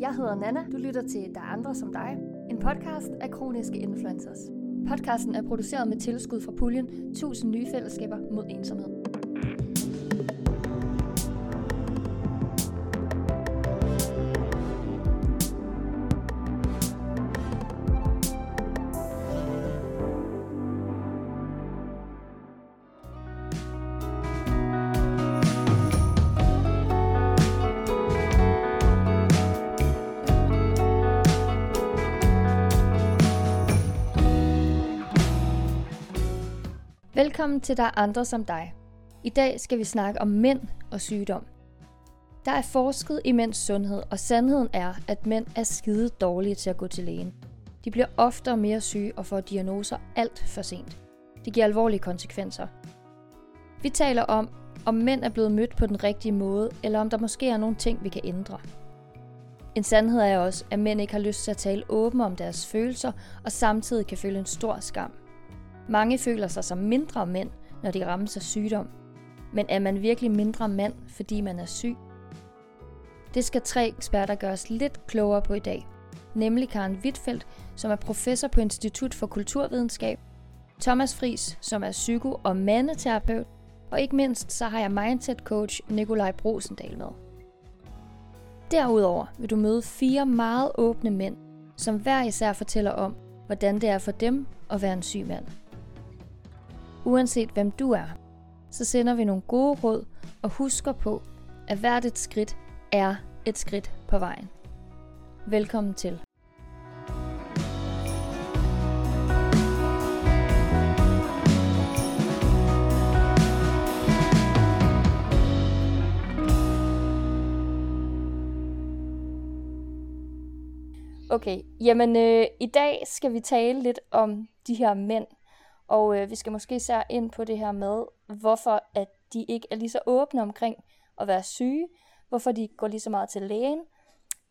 Jeg hedder Nana. Du lytter til Der er andre som dig. En podcast af kroniske influencers. Podcasten er produceret med tilskud fra puljen 1000 nye fællesskaber mod ensomhed. Velkommen til Der er andre som dig. I dag skal vi snakke om mænd og sygdom. Der er forsket i mænds sundhed, og sandheden er, at mænd er skide dårlige til at gå til lægen. De bliver oftere mere syge og får diagnoser alt for sent. Det giver alvorlige konsekvenser. Vi taler om, om mænd er blevet mødt på den rigtige måde, eller om der måske er nogle ting, vi kan ændre. En sandhed er også, at mænd ikke har lyst til at tale åbent om deres følelser, og samtidig kan føle en stor skam. Mange føler sig som mindre mænd, når de rammes af sygdom. Men er man virkelig mindre mand, fordi man er syg? Det skal tre eksperter gøre os lidt klogere på i dag. Nemlig Karen Wittfeldt, som er professor på Institut for Kulturvidenskab, Thomas Fris, som er psyko- og mandeterapeut, og ikke mindst så har jeg mindset coach Nikolaj Brosendal med. Derudover vil du møde fire meget åbne mænd, som hver især fortæller om, hvordan det er for dem at være en syg mand. Uanset hvem du er, så sender vi nogle gode råd og husker på, at hvert et skridt er et skridt på vejen. Velkommen til. Okay, jamen øh, i dag skal vi tale lidt om de her mænd, og øh, vi skal måske se ind på det her med, hvorfor at de ikke er lige så åbne omkring at være syge, hvorfor de går lige så meget til lægen,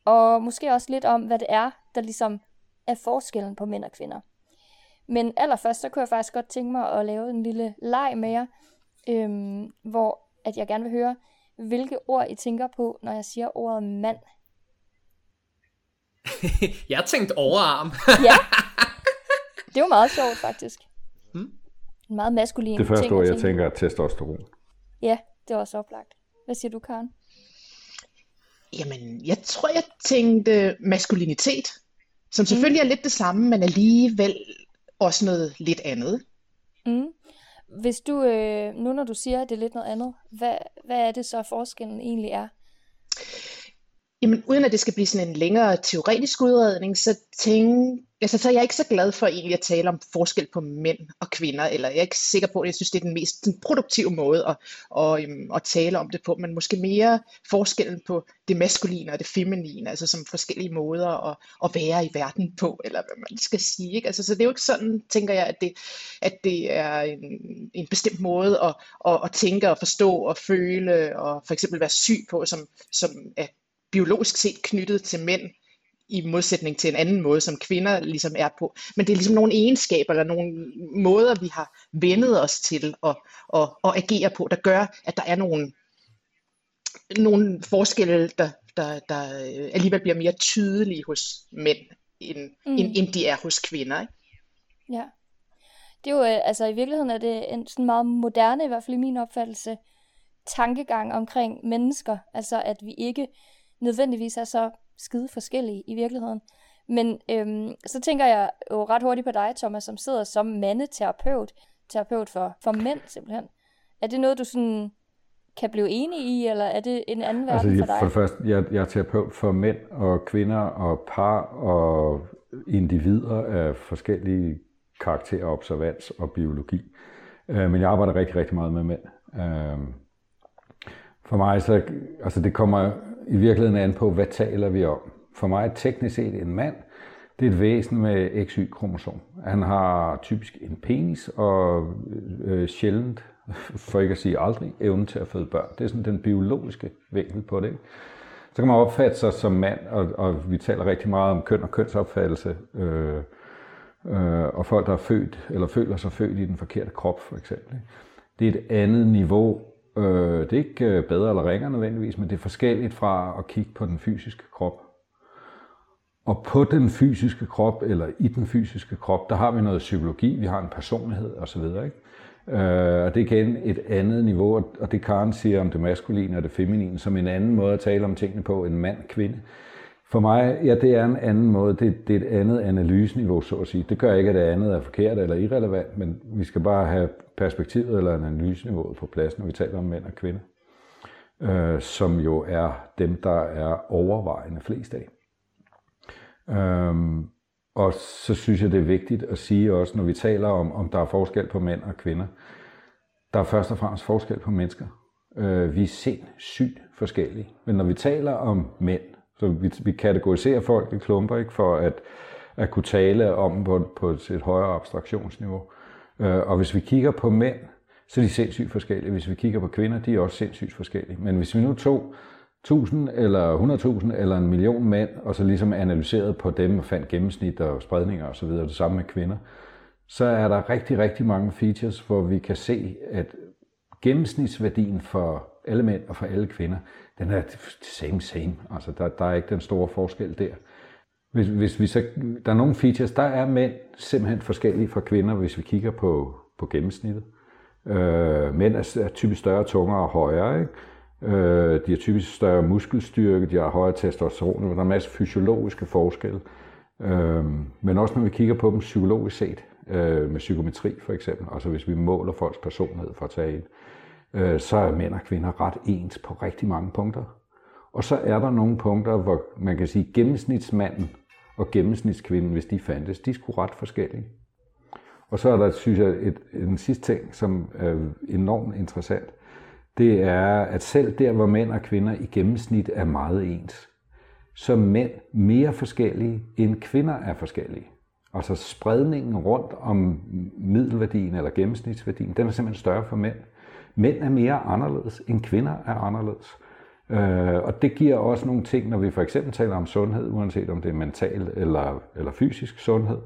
og måske også lidt om, hvad det er, der ligesom er forskellen på mænd og kvinder. Men allerførst, så kunne jeg faktisk godt tænke mig at lave en lille leg med jer, øhm, hvor at jeg gerne vil høre, hvilke ord I tænker på, når jeg siger ordet mand. jeg tænkte overarm. ja, det er jo meget sjovt faktisk. Hmm? En meget maskulin Det første ord, jeg tænker, er testosteron. Ja, det er også oplagt. Hvad siger du, Karen? Jamen, jeg tror, jeg tænkte maskulinitet, som selvfølgelig mm. er lidt det samme, men alligevel også noget lidt andet. Mm. Hvis du, øh, nu når du siger, at det er lidt noget andet, hvad, hvad er det så forskellen egentlig er? Jamen, uden at det skal blive sådan en længere teoretisk udredning, så, tænker altså, så er jeg ikke så glad for egentlig at tale om forskel på mænd og kvinder, eller jeg er ikke sikker på, at jeg synes, det er den mest den produktive måde at, at, øhm, at tale om det på, men måske mere forskellen på det maskuline og det feminine, altså som forskellige måder at, at være i verden på, eller hvad man skal sige. Ikke? Altså, så det er jo ikke sådan, tænker jeg, at det, at det er en, en bestemt måde at, at, at tænke og forstå og føle, og for eksempel være syg på, som, som er biologisk set knyttet til mænd, i modsætning til en anden måde, som kvinder ligesom er på. Men det er ligesom nogle egenskaber eller nogle måder, vi har vendet os til at, at, at agere på, der gør, at der er nogle, nogle forskelle, der, der, der alligevel bliver mere tydelige hos mænd, end, mm. end, end de er hos kvinder. Ikke? Ja. Det er jo, øh, altså i virkeligheden er det en sådan meget moderne, i hvert fald i min opfattelse, tankegang omkring mennesker. Altså at vi ikke nødvendigvis er så skide forskellige i virkeligheden. Men øhm, så tænker jeg jo ret hurtigt på dig, Thomas, som sidder som mandeterapeut, terapeut for, for mænd simpelthen. Er det noget, du sådan kan blive enig i, eller er det en anden verden altså, for dig? For det første, jeg, jeg er terapeut for mænd og kvinder og par og individer af forskellige karakterer, observans og biologi. Øh, men jeg arbejder rigtig, rigtig meget med mænd. Øh, for mig, så, altså det kommer i virkeligheden an på, hvad taler vi om. For mig er teknisk set en mand, det er et væsen med XY-kromosom. Han har typisk en penis og øh, sjældent, for ikke at sige aldrig, evne til at føde børn. Det er sådan den biologiske vinkel på det. Ikke? Så kan man opfatte sig som mand, og, og vi taler rigtig meget om køn og kønsopfattelse, øh, øh, og folk, der er født, eller føler sig født i den forkerte krop, for eksempel. Det er et andet niveau Øh, det er ikke øh, bedre eller ringere nødvendigvis, men det er forskelligt fra at kigge på den fysiske krop. Og på den fysiske krop, eller i den fysiske krop, der har vi noget psykologi, vi har en personlighed osv. Ikke? Øh, og det er igen et andet niveau, og det Karen siger om det maskuline og det feminine, som en anden måde at tale om tingene på en mand-kvinde. For mig, ja, det er en anden måde. Det, det er et andet analyseniveau, så at sige. Det gør ikke, at det andet er forkert eller irrelevant, men vi skal bare have perspektivet eller analyseniveauet på plads, når vi taler om mænd og kvinder. Øh, som jo er dem, der er overvejende flest af. Øhm, og så synes jeg, det er vigtigt at sige også, når vi taler om, om der er forskel på mænd og kvinder. Der er først og fremmest forskel på mennesker. Øh, vi er sindssygt forskellige. Men når vi taler om mænd, så vi, vi kategoriserer folk i klumper, ikke, for at, at kunne tale om på, på et højere abstraktionsniveau. Øh, Øh, og hvis vi kigger på mænd, så er de sindssygt forskellige. Hvis vi kigger på kvinder, de er også sindssygt forskellige. Men hvis vi nu tog 1000 eller 100.000 eller en million mænd, og så ligesom analyseret på dem og fandt gennemsnit og spredninger osv., det samme med kvinder, så er der rigtig, rigtig mange features, hvor vi kan se, at gennemsnitsværdien for alle mænd og for alle kvinder, den er same, same. Altså, der, der er ikke den store forskel der. Hvis, hvis vi så, der er nogle features, der er mænd simpelthen forskellige fra kvinder, hvis vi kigger på, på gennemsnittet. Øh, mænd er, er typisk større, tungere og højere. Ikke? Øh, de har typisk større muskelstyrke, de har højere testosteron, der er masser af fysiologiske forskelle. Øh, men også når vi kigger på dem psykologisk set, øh, med psykometri for eksempel, altså hvis vi måler folks personlighed for at tage ind, øh, så er mænd og kvinder ret ens på rigtig mange punkter. Og så er der nogle punkter, hvor man kan sige, gennemsnitsmanden og gennemsnitskvinden, hvis de fandtes, de skulle ret forskellige. Og så er der, synes jeg, et, en sidste ting, som er enormt interessant det er, at selv der, hvor mænd og kvinder i gennemsnit er meget ens, så er mænd mere forskellige, end kvinder er forskellige. Altså spredningen rundt om middelværdien eller gennemsnitsværdien, den er simpelthen større for mænd. Mænd er mere anderledes, end kvinder er anderledes. Øh, og det giver også nogle ting, når vi for eksempel taler om sundhed, uanset om det er mental eller, eller fysisk sundhed,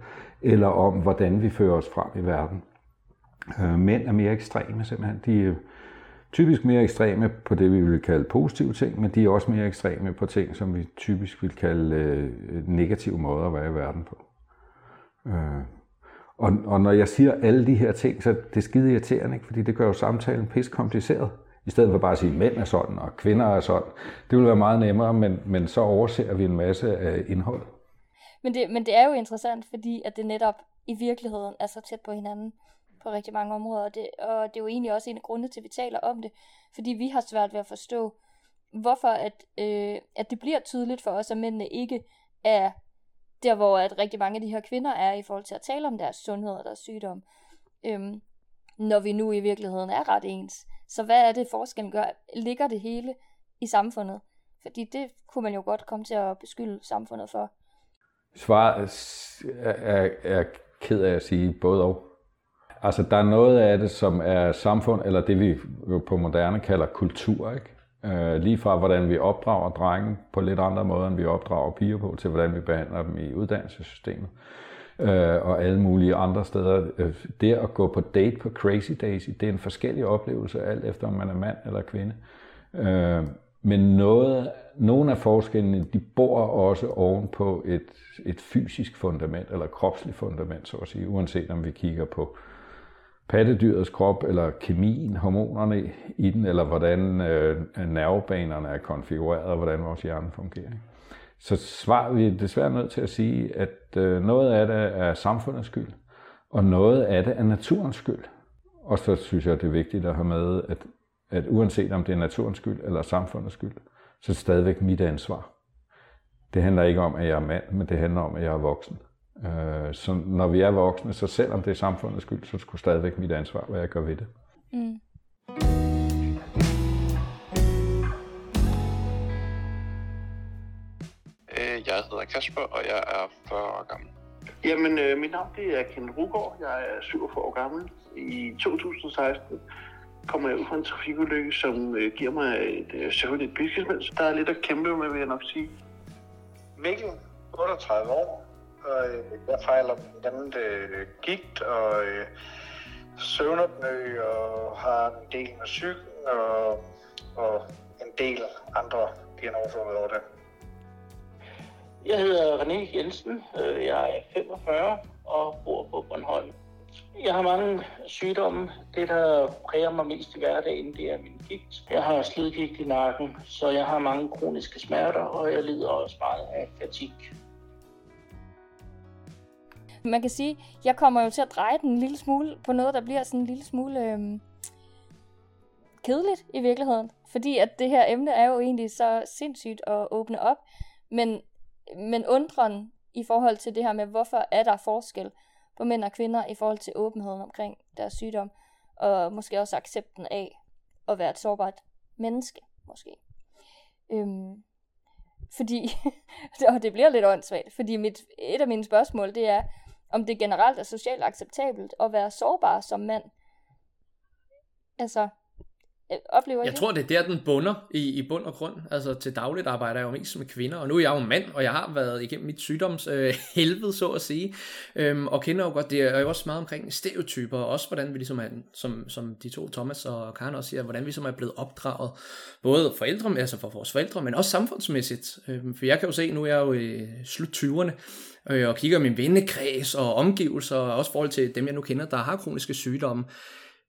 eller om hvordan vi fører os frem i verden. Øh, mænd er mere ekstreme simpelthen. De, typisk mere ekstreme på det, vi vil kalde positive ting, men de er også mere ekstreme på ting, som vi typisk vil kalde øh, negative måder at være i verden på. Øh. Og, og når jeg siger alle de her ting, så det skide irriterende, ikke? fordi det gør jo samtalen pis kompliceret. I stedet for bare at sige, at mænd er sådan, og kvinder er sådan. Det vil være meget nemmere, men, men så overser vi en masse af indhold. Men det, men det er jo interessant, fordi at det netop i virkeligheden er så tæt på hinanden på rigtig mange områder, og det, og det er jo egentlig også en af grundene til, at vi taler om det, fordi vi har svært ved at forstå, hvorfor at, øh, at det bliver tydeligt for os, at mændene ikke er der, hvor at rigtig mange af de her kvinder er i forhold til at tale om deres sundhed og deres sygdom, øhm, når vi nu i virkeligheden er ret ens. Så hvad er det forskellen gør? Ligger det hele i samfundet? Fordi det kunne man jo godt komme til at beskylde samfundet for. Svaret er, er, er ked af at sige både og. Altså, der er noget af det, som er samfund, eller det vi jo på moderne kalder kultur, ikke? Øh, lige fra hvordan vi opdrager drenge på lidt andre måder, end vi opdrager piger på, til hvordan vi behandler dem i uddannelsessystemet øh, og alle mulige andre steder. Øh, det at gå på date på Crazy Daisy, det er en forskellig oplevelse, alt efter om man er mand eller kvinde. Øh, men noget, nogle af forskellene, de bor også oven på et, et fysisk fundament, eller kropsligt fundament, så at sige, uanset om vi kigger på pattedyrets krop, eller kemien, hormonerne i den, eller hvordan øh, nervebanerne er konfigureret, og hvordan vores hjerne fungerer. Så svar, vi desværre nødt til at sige, at øh, noget af det er samfundets skyld, og noget af det er naturens skyld. Og så synes jeg, det er vigtigt at have med, at, at uanset om det er naturens skyld eller samfundets skyld, så er det stadigvæk mit ansvar. Det handler ikke om, at jeg er mand, men det handler om, at jeg er voksen. Øh, så når vi er voksne, så selvom det er samfundets skyld, så skulle stadigvæk mit ansvar, hvad jeg gør ved det. Mm. Kasper, og jeg er 40 år gammel. Jamen, øh, mit navn det er Ken Rugård. Jeg er 47 år gammel. I 2016 kommer jeg ud fra en trafikulykke, som øh, giver mig et øh, søvnligt byskilsmænd. Der er lidt at kæmpe med, vil jeg nok sige. Mikkel, 38 år, og øh, jeg fejler blandt andet øh, gigt og øh, søvnopnø og har en del med psyken og, og en del andre diagnoser over det. Jeg hedder René Jensen. Øh, jeg er 45 og bor på Bornholm. Jeg har mange sygdomme. Det, der præger mig mest i hverdagen, det er min gigt. Jeg har slidgigt i nakken, så jeg har mange kroniske smerter, og jeg lider også meget af fatig. Man kan sige, jeg kommer jo til at dreje den en lille smule på noget, der bliver sådan en lille smule øhm, kedeligt i virkeligheden. Fordi at det her emne er jo egentlig så sindssygt at åbne op. Men, men undren i forhold til det her med, hvorfor er der forskel på mænd og kvinder i forhold til åbenheden omkring deres sygdom, og måske også accepten af at være et sårbart menneske, måske. Øhm, fordi, og det bliver lidt åndssvagt, fordi mit, et af mine spørgsmål, det er, om det generelt er socialt acceptabelt at være sårbar som mand. Altså, oplever jeg det? tror, det er der, den bunder i, i bund og grund. Altså til dagligt arbejder jeg jo mest med kvinder, og nu er jeg jo mand, og jeg har været igennem mit sygdoms øh, helvede, så at sige, øhm, og kender jo godt, det er jo også meget omkring stereotyper, og også hvordan vi ligesom er, som, som de to, Thomas og Karen også siger, hvordan vi som er blevet opdraget, både forældre, altså for vores forældre, men også samfundsmæssigt. Øhm, for jeg kan jo se, nu er jeg jo i slut 20'erne, øh, og kigger min vennekreds og omgivelser, og også forhold til dem, jeg nu kender, der har kroniske sygdomme,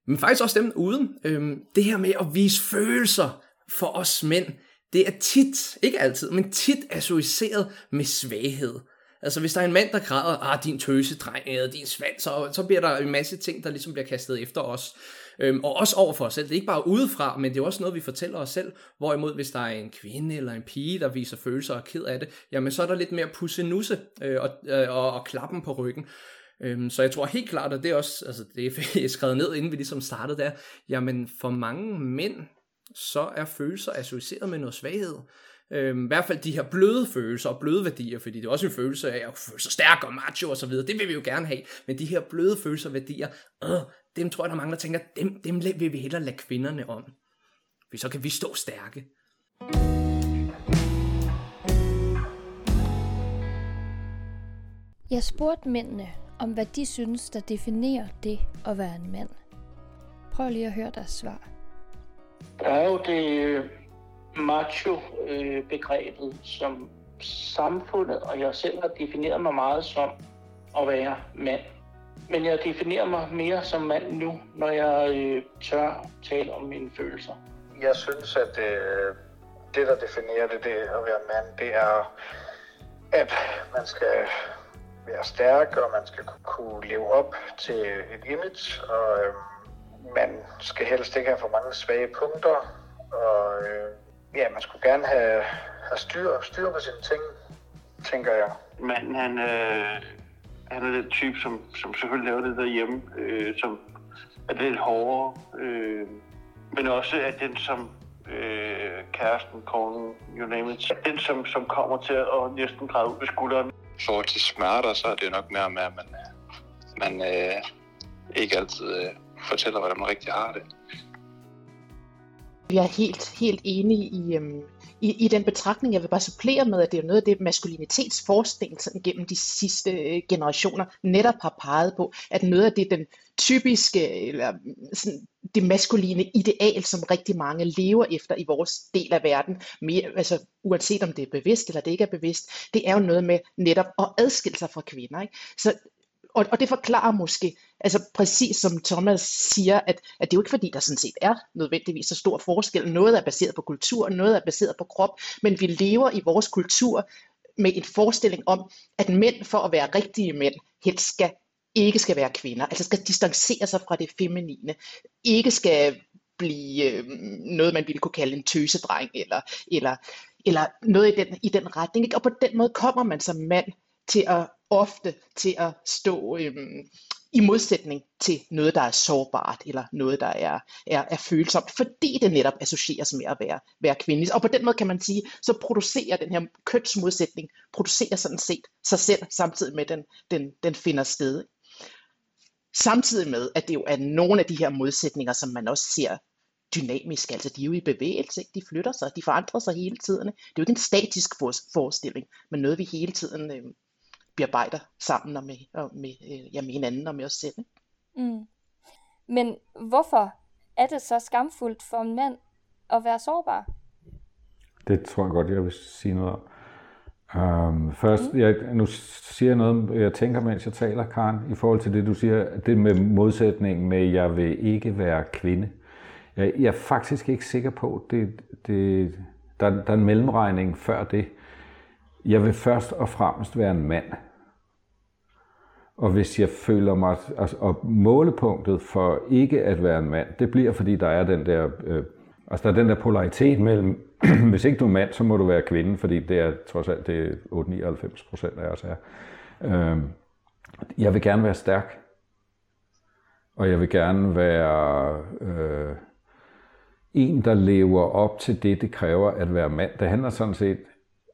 men faktisk også dem uden. Øhm, det her med at vise følelser for os mænd, det er tit, ikke altid, men tit associeret med svaghed. Altså hvis der er en mand, der græder, ah, din tøsedreng, eller din svans, så, så bliver der en masse ting, der ligesom bliver kastet efter os. Øhm, og også over for os selv. Det er ikke bare udefra, men det er også noget, vi fortæller os selv. Hvorimod, hvis der er en kvinde eller en pige, der viser følelser og er ked af det, jamen så er der lidt mere pussenusse øh, og, øh, og, og klappen på ryggen. Øhm, så jeg tror helt klart, at det er også, altså det er skrevet ned, inden vi ligesom startede der, jamen for mange mænd, så er følelser associeret med noget svaghed. Øhm, I hvert fald de her bløde følelser og bløde værdier, fordi det er også en følelse af at føle sig stærk og macho og så videre, det vil vi jo gerne have, men de her bløde følelser og værdier, øh, dem tror jeg, der er mange, der tænker, dem, dem vil vi hellere lade kvinderne om, for så kan vi stå stærke. Jeg spurgte mændene, om hvad de synes, der definerer det at være en mand. Prøv lige at høre deres svar. Der er jo det macho-begrebet, som samfundet og jeg selv har defineret mig meget som at være mand. Men jeg definerer mig mere som mand nu, når jeg øh, tør tale om mine følelser. Jeg synes, at øh, det, der definerer det, det at være mand, det er, at man skal være stærk, og man skal kunne leve op til et image, og øh, man skal helst ikke have for mange svage punkter, og øh, ja, man skulle gerne have, have styr, styr på sine ting, tænker jeg. Men han, øh, han er den type, som, som selvfølgelig laver det derhjemme, øh, som er lidt hårdere, øh, men også er den, som øh, kæresten, konen, you name it, den, som, som kommer til at næsten græde ud ved skulderen forhold til smerter, så er det nok mere med, at man, øh, man øh, ikke altid øh, fortæller, hvordan man rigtig har det. Jeg er helt, helt enig i, øhm, i, i den betragtning. Jeg vil bare supplere med, at det er noget af det maskulinitetsforskning sådan gennem de sidste øh, generationer netop har peget på, at noget af det den typiske, eller mm, sådan, det maskuline ideal, som rigtig mange lever efter i vores del af verden, mere, altså uanset om det er bevidst eller det ikke er bevidst, det er jo noget med netop at adskille sig fra kvinder. Ikke? Så og, og det forklarer måske, altså præcis som Thomas siger, at, at det er jo ikke fordi, der sådan set er nødvendigvis så stor forskel. Noget er baseret på kultur, noget er baseret på krop, men vi lever i vores kultur med en forestilling om, at mænd for at være rigtige mænd helst skal ikke skal være kvinder, altså skal distancere sig fra det feminine, ikke skal blive øh, noget, man ville kunne kalde en tøsedreng, eller, eller, eller noget i den, i den retning. Ikke? Og på den måde kommer man som mand til at ofte til at stå øhm, i modsætning til noget, der er sårbart, eller noget, der er, er, er følsomt, fordi det netop associeres med at være, være kvindelig. Og på den måde kan man sige, så producerer den her kønsmodsætning, producerer sådan set sig selv, samtidig med den, den, den finder sted. Samtidig med, at det jo er nogle af de her modsætninger, som man også ser dynamisk, altså de er jo i bevægelse, ikke? de flytter sig, de forandrer sig hele tiden. Det er jo ikke en statisk forestilling, men noget vi hele tiden øh, bearbejder sammen og med, og med, øh, ja, med hinanden og med os selv. Ikke? Mm. Men hvorfor er det så skamfuldt for en mand at være sårbar? Det tror jeg godt, jeg vil sige noget om. Um, først, jeg, nu siger jeg noget, jeg tænker, mens jeg taler, Karen, i forhold til det, du siger, det med modsætningen med, at jeg vil ikke være kvinde. Jeg, jeg er faktisk ikke sikker på, det, det, der, der er en mellemregning før det. Jeg vil først og fremmest være en mand. Og hvis jeg føler mig, altså, og målepunktet for ikke at være en mand, det bliver, fordi der er den der, øh, altså der er den der polaritet mellem, hvis ikke du er mand, så må du være kvinde, fordi det er trods alt det 8-99 procent af os er. Øh, jeg vil gerne være stærk. Og jeg vil gerne være øh, en, der lever op til det, det kræver at være mand. Det handler sådan set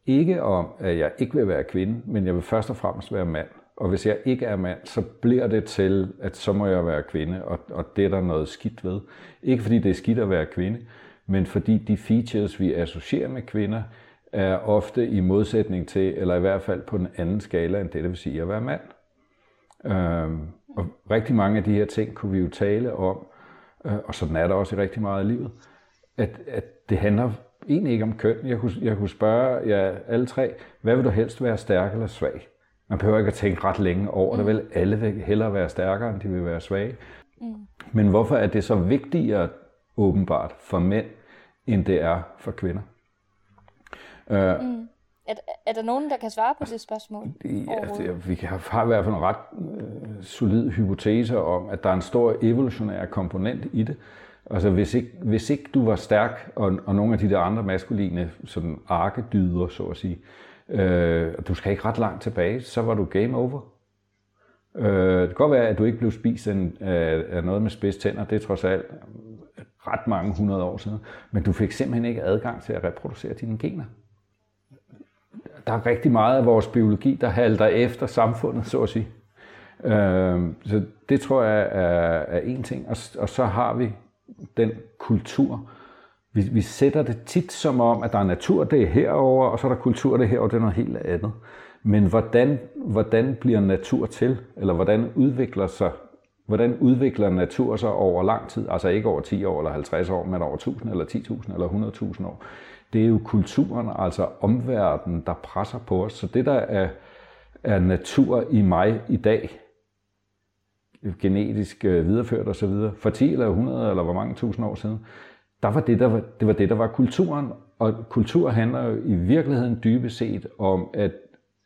ikke om, at jeg ikke vil være kvinde, men jeg vil først og fremmest være mand. Og hvis jeg ikke er mand, så bliver det til, at så må jeg være kvinde, og, og det er der noget skidt ved. Ikke fordi det er skidt at være kvinde, men fordi de features, vi associerer med kvinder, er ofte i modsætning til, eller i hvert fald på en anden skala, end det, det vil sige at være mand. Øhm, og rigtig mange af de her ting kunne vi jo tale om, øh, og sådan er der også i rigtig meget af livet, at, at det handler egentlig ikke om køn. Jeg kunne, jeg kunne spørge jer alle tre, hvad vil du helst være stærk eller svag? Man behøver ikke at tænke ret længe over det, vel? Alle vil hellere være stærkere, end de vil være svage. Mm. Men hvorfor er det så vigtigere, åbenbart, for mænd, end det er for kvinder? Uh, mm. Er, er der nogen, der kan svare på det spørgsmål? Ja, vi har i hvert fald en ret uh, solid hypotese om, at der er en stor evolutionær komponent i det. Altså hvis ikke, hvis ikke du var stærk, og, og nogle af de der andre maskuline sådan arkedyder, så at sige, øh, du skal ikke ret langt tilbage, så var du game over. Øh, det kan godt være, at du ikke blev spist af, øh, af noget med spids tænder, det er trods alt ret mange hundrede år siden, men du fik simpelthen ikke adgang til at reproducere dine gener. Der er rigtig meget af vores biologi, der halter efter samfundet, så at sige. Øh, så det tror jeg er, er en ting. Og, og så har vi den kultur, vi, vi sætter det tit som om, at der er natur, det er herover, og så er der kultur, det er herover, det er noget helt andet. Men hvordan, hvordan bliver natur til, eller hvordan udvikler sig Hvordan udvikler natur sig over lang tid? Altså ikke over 10 år eller 50 år, men over 1000 eller 10.000 eller 100.000 år. Det er jo kulturen, altså omverdenen, der presser på os. Så det, der er, er natur i mig i dag, genetisk øh, videreført osv., for 10 eller 100 eller hvor mange tusind år siden, der var det, der var, det var det, der var kulturen. Og kultur handler jo i virkeligheden dybest set om at,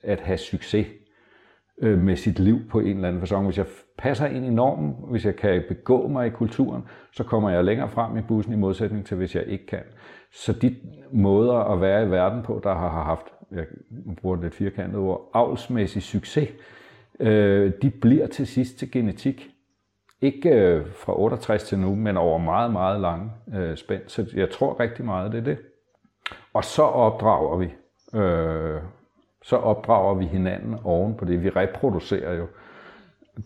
at have succes øh, med sit liv på en eller anden fasong. Hvis jeg passer ind i normen, hvis jeg kan begå mig i kulturen, så kommer jeg længere frem i bussen i modsætning til, hvis jeg ikke kan. Så de måder at være i verden på, der har haft, jeg bruger det lidt firkantet ord, avlsmæssig succes, øh, de bliver til sidst til genetik. Ikke øh, fra 68 til nu, men over meget, meget lange øh, spænd. Så jeg tror rigtig meget, det er det. Og så opdrager vi. Øh, så opdrager vi hinanden oven på det. Vi reproducerer jo.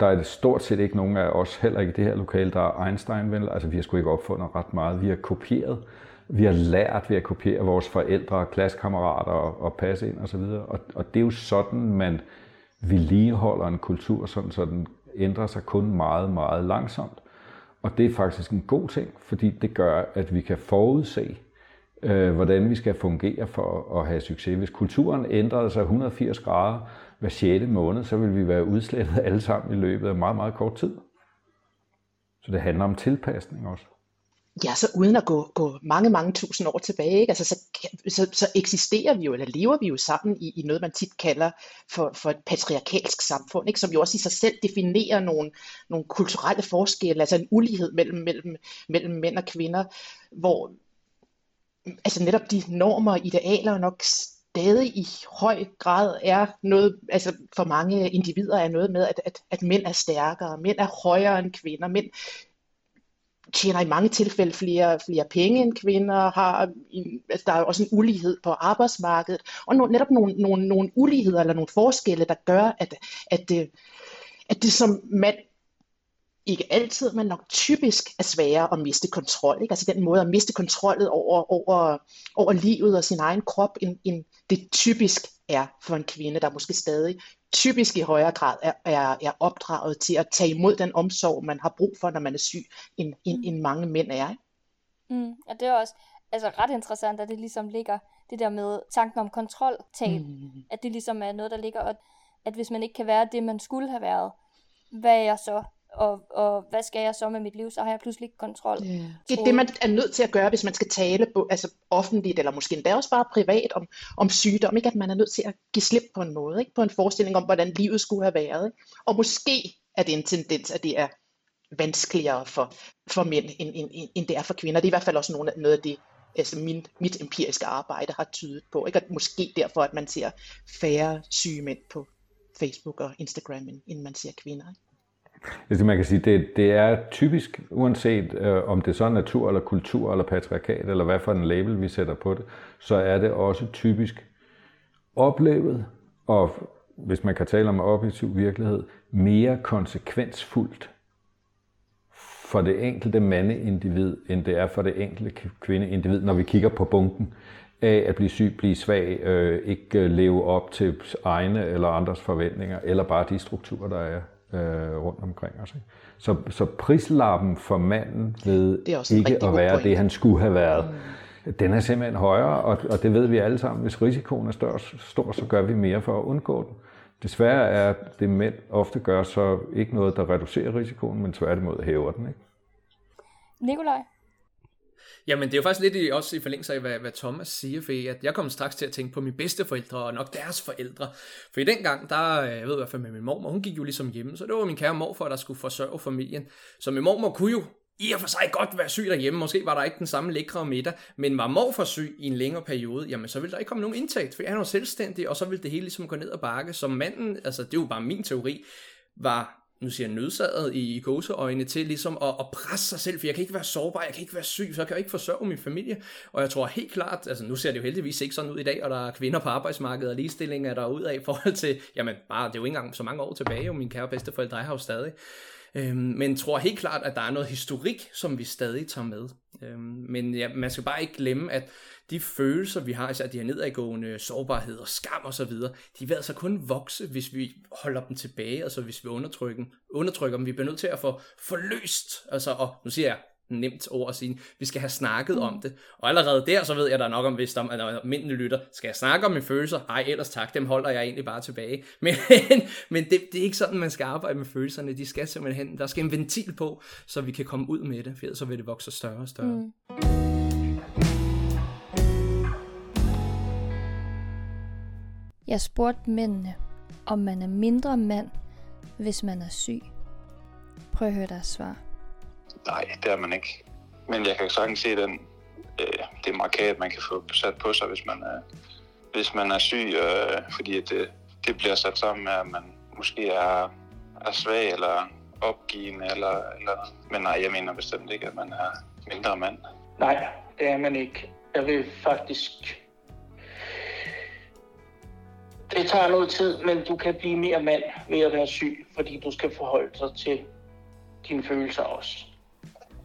Der er stort set ikke nogen af os, heller ikke i det her lokale, der er einstein vel? Altså vi har sgu ikke opfundet ret meget. Vi har kopieret. Vi har lært ved at kopiere vores forældre, klassekammerater og, og passe ind osv. Og, og, og det er jo sådan, man vedligeholder en kultur, sådan så den ændrer sig kun meget, meget langsomt. Og det er faktisk en god ting, fordi det gør, at vi kan forudse, øh, hvordan vi skal fungere for at have succes. Hvis kulturen ændrede sig 180 grader hver 6. måned, så vil vi være udslettet alle sammen i løbet af meget, meget kort tid. Så det handler om tilpasning også ja, så uden at gå, gå mange, mange tusind år tilbage, ikke? Altså, så, så, så eksisterer vi jo, eller lever vi jo sammen i, i noget, man tit kalder for, for et patriarkalsk samfund, ikke? som jo også i sig selv definerer nogle, nogle kulturelle forskelle, altså en ulighed mellem, mellem, mellem mænd og kvinder, hvor altså netop de normer og idealer nok stadig i høj grad er noget, altså for mange individer er noget med, at, at, at mænd er stærkere, mænd er højere end kvinder, mænd tjener i mange tilfælde flere, flere penge end kvinder, har, altså der er også en ulighed på arbejdsmarkedet, og no, netop nogle, nogle, nogle uligheder eller nogle forskelle, der gør, at, at, det, at det som mand ikke altid, men nok typisk er sværere at miste kontrol. Ikke? Altså den måde at miste kontrollet over, over, over livet og sin egen krop, end, end det typisk er for en kvinde, der måske stadig typisk i højere grad er, er, er opdraget til at tage imod den omsorg, man har brug for, når man er syg, end, end, end mange mænd er. Mm, og det er også altså, ret interessant, at det ligesom ligger det der med tanken om kontroltab, mm. at det ligesom er noget, der ligger, og at hvis man ikke kan være det, man skulle have været, hvad er jeg så? Og, og hvad skal jeg så med mit liv? Så har jeg pludselig ikke kontrol. Yeah. Det er det, man er nødt til at gøre, hvis man skal tale på, altså offentligt, eller måske endda også bare privat om, om sygdom. Ikke? At man er nødt til at give slip på en måde, ikke? på en forestilling om, hvordan livet skulle have været. Ikke? Og måske er det en tendens, at det er vanskeligere for, for mænd, end, end, end det er for kvinder. Det er i hvert fald også noget, noget af det, altså min, mit empiriske arbejde har tydet på. Ikke? At måske derfor, at man ser færre syge mænd på Facebook og Instagram, end man ser kvinder. Ikke? Altså man kan sige, det, det er typisk, uanset øh, om det så er natur eller kultur eller patriarkat, eller hvad for en label vi sætter på det, så er det også typisk oplevet, og hvis man kan tale om objektiv virkelighed, mere konsekvensfuldt for det enkelte mandeindivid, end det er for det enkelte kvindeindivid, når vi kigger på bunken af at blive syg, blive svag, øh, ikke øh, leve op til egne eller andres forventninger, eller bare de strukturer, der er øh, rundt omkring os. Ikke? Så, så prislappen for manden ved ikke at være det, han skulle have været, mm. den er simpelthen højere, og, og det ved vi alle sammen. Hvis risikoen er større, stor, så gør vi mere for at undgå den. Desværre er det mænd ofte gør så ikke noget, der reducerer risikoen, men tværtimod hæver den. Ikke? Nikolaj? Jamen, det er jo faktisk lidt i, også i forlængelse af, hvad, hvad Thomas siger, for at jeg kom straks til at tænke på mine bedsteforældre, og nok deres forældre. For i den gang, der, øh, jeg ved i hvert fald med min mor, hun gik jo ligesom hjemme, så det var min kære morfar, der skulle forsørge familien. Så min mormor kunne jo i og for sig godt være syg derhjemme. Måske var der ikke den samme lækre middag, men var morfar syg i en længere periode, jamen så ville der ikke komme nogen indtægt, for han var selvstændig, og så ville det hele ligesom gå ned og bakke. Så manden, altså det er jo bare min teori, var nu siger jeg nødsaget i, i gåseøjne til ligesom at, at presse sig selv, for jeg kan ikke være sårbar, jeg kan ikke være syg, så jeg kan ikke forsørge min familie. Og jeg tror helt klart, altså nu ser det jo heldigvis ikke sådan ud i dag, og der er kvinder på arbejdsmarkedet, og ligestilling er der ud af i forhold til, jamen bare, det er jo ikke engang så mange år tilbage, jo min kære bedsteforældre har jo stadig. Øhm, men tror helt klart, at der er noget historik, som vi stadig tager med. Øhm, men ja, man skal bare ikke glemme, at de følelser, vi har, især de her nedadgående sårbarhed og skam og så videre, de vil altså kun vokse, hvis vi holder dem tilbage, altså hvis vi undertrykker, undertrykker dem. Vi bliver nødt til at få forløst, altså, og nu siger jeg nemt ord at sige, vi skal have snakket mm. om det. Og allerede der, så ved jeg, der er nok om, hvis der er almindelige lytter, skal jeg snakke om mine følelser? Ej, ellers tak, dem holder jeg egentlig bare tilbage. Men, men det, det er ikke sådan, man skal arbejde med følelserne. De skal simpelthen, der skal en ventil på, så vi kan komme ud med det, for så vil det vokse større og større. Mm. Jeg spurgte mændene, om man er mindre mand, hvis man er syg. Prøv at høre deres svar. Nej, det er man ikke. Men jeg kan sagtens se den, øh, det markat, man kan få sat på sig, hvis man er, hvis man er syg, øh, fordi det, det bliver sat sammen med, at man måske er, er svag eller opgivende eller, eller Men nej, jeg mener bestemt ikke, at man er mindre mand. Nej, det er man ikke. Jeg vil faktisk det tager noget tid, men du kan blive mere mand ved at være syg, fordi du skal forholde dig til dine følelser også.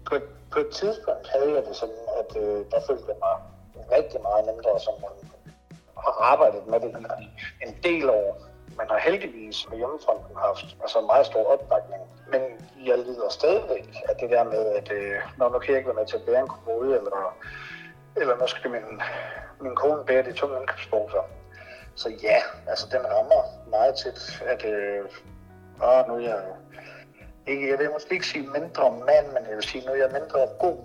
På, på et tidspunkt havde jeg det sådan, at øh, der følte jeg mig rigtig meget mindre, som man har arbejdet med det en del år. Man har heldigvis med hjemmefronten haft altså meget stor opbakning. Men jeg lider stadigvæk af det der med, at øh, når nu kan jeg ikke være med til at bære en kommode, eller, eller nu skal min, min kone bære de tunge indkøbsposer. Så ja, altså den rammer meget tæt, at øh, åh, nu er jeg ikke, jeg vil måske ikke sige mindre mand, men jeg vil sige, nu er jeg mindre god,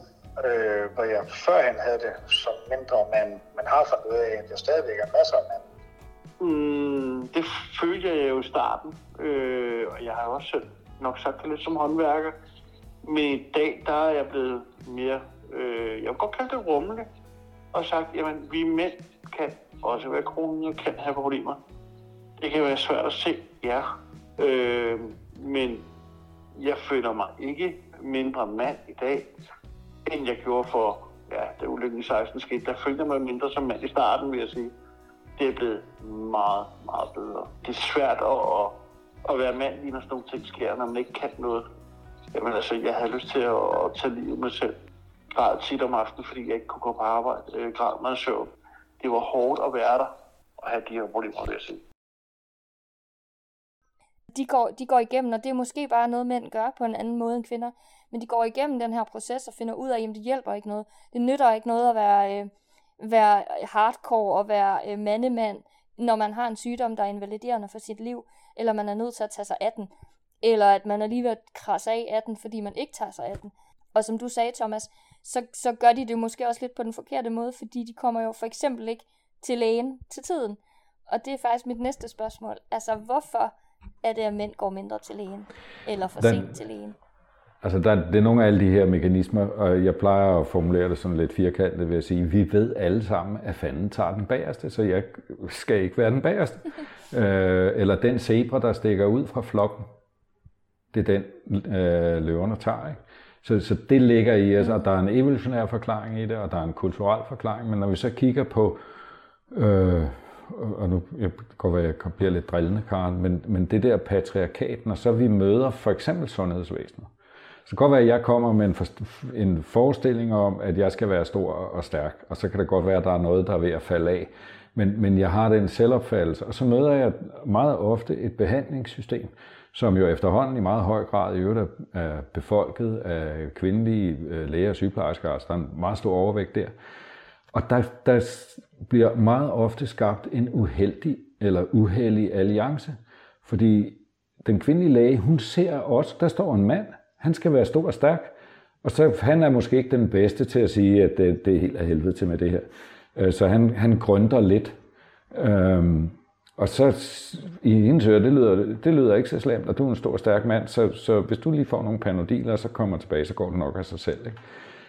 øh, hvor jeg førhen havde det som mindre mand, men har fundet ud af, at jeg stadigvæk er masser af mand. Mm, det følte jeg jo i starten, øh, og jeg har også selv nok sagt det lidt som håndværker. Men i dag, der er jeg blevet mere, øh, jeg vil godt kalde det rummelig, og sagt, jamen vi mænd kan også være kronen kan have problemer. Det kan være svært at se, ja. Øh, men jeg føler mig ikke mindre mand i dag, end jeg gjorde for, ja, da ulykken i 16 skete. Der følte jeg mig mindre som mand i starten, vil jeg sige. Det er blevet meget, meget bedre. Det er svært at, at, at være mand, lige når sådan nogle ting sker, når man ikke kan noget. Jamen altså, jeg havde lyst til at, at tage livet med selv. Græd tit om aftenen, fordi jeg ikke kunne gå på arbejde. Øh, græd meget søvn det var hårdt at være der og have de her problemer, vil jeg sige. De går, de går igennem, og det er måske bare noget, mænd gør på en anden måde end kvinder, men de går igennem den her proces og finder ud af, at det hjælper ikke noget. Det nytter ikke noget at være, øh, være hardcore og være øh, mandemand, når man har en sygdom, der er invaliderende for sit liv, eller man er nødt til at tage sig af den, eller at man alligevel krasse af af den, fordi man ikke tager sig af den. Og som du sagde, Thomas, så, så gør de det måske også lidt på den forkerte måde, fordi de kommer jo for eksempel ikke til lægen til tiden. Og det er faktisk mit næste spørgsmål. Altså, hvorfor er det, at mænd går mindre til lægen, eller for den, sent til lægen? Altså, der, det er nogle af alle de her mekanismer, og jeg plejer at formulere det sådan lidt firkantet ved at sige, vi ved alle sammen, at fanden tager den bagerste, så jeg skal ikke være den bagerste. øh, eller den zebra, der stikker ud fra flokken, det er den, øh, løverne tager. Ikke? Så, så det ligger i os, og der er en evolutionær forklaring i det, og der er en kulturel forklaring, men når vi så kigger på, øh, og nu jeg går være, jeg bliver lidt drillende, Karen, men, men det der patriarkat, når så vi møder for eksempel sundhedsvæsenet, så kan godt være, at jeg kommer med en, for, en forestilling om, at jeg skal være stor og stærk, og så kan det godt være, at der er noget, der er ved at falde af. Men, men jeg har den selvopfattelse, og så møder jeg meget ofte et behandlingssystem, som jo efterhånden i meget høj grad i øvrigt er befolket af kvindelige øh, læger og sygeplejersker, altså der er en meget stor overvægt der. Og der, der bliver meget ofte skabt en uheldig eller uheldig alliance, fordi den kvindelige læge, hun ser også, der står en mand, han skal være stor og stærk, og så han er måske ikke den bedste til at sige, at det, det er helt af helvede til med det her. Øh, så han, han grønter lidt. Øhm, og så i hendes øre, det lyder, det lyder ikke så slemt, og du er en stor, stærk mand, så, så hvis du lige får nogle panodiler, så kommer tilbage, så går det nok af sig selv. Ikke?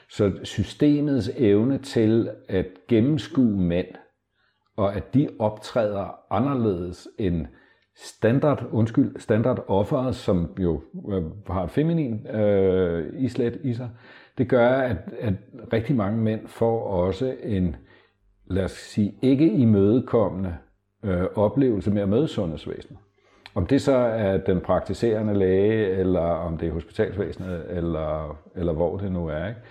Så systemets evne til at gennemskue mænd, og at de optræder anderledes end standard, undskyld, standard offeret, som jo øh, har feminin øh, islet i sig, det gør, at, at rigtig mange mænd får også en, lad os sige, ikke imødekommende øh, oplevelse med at møde sundhedsvæsenet. Om det så er den praktiserende læge, eller om det er hospitalsvæsenet, eller, eller hvor det nu er. Ikke?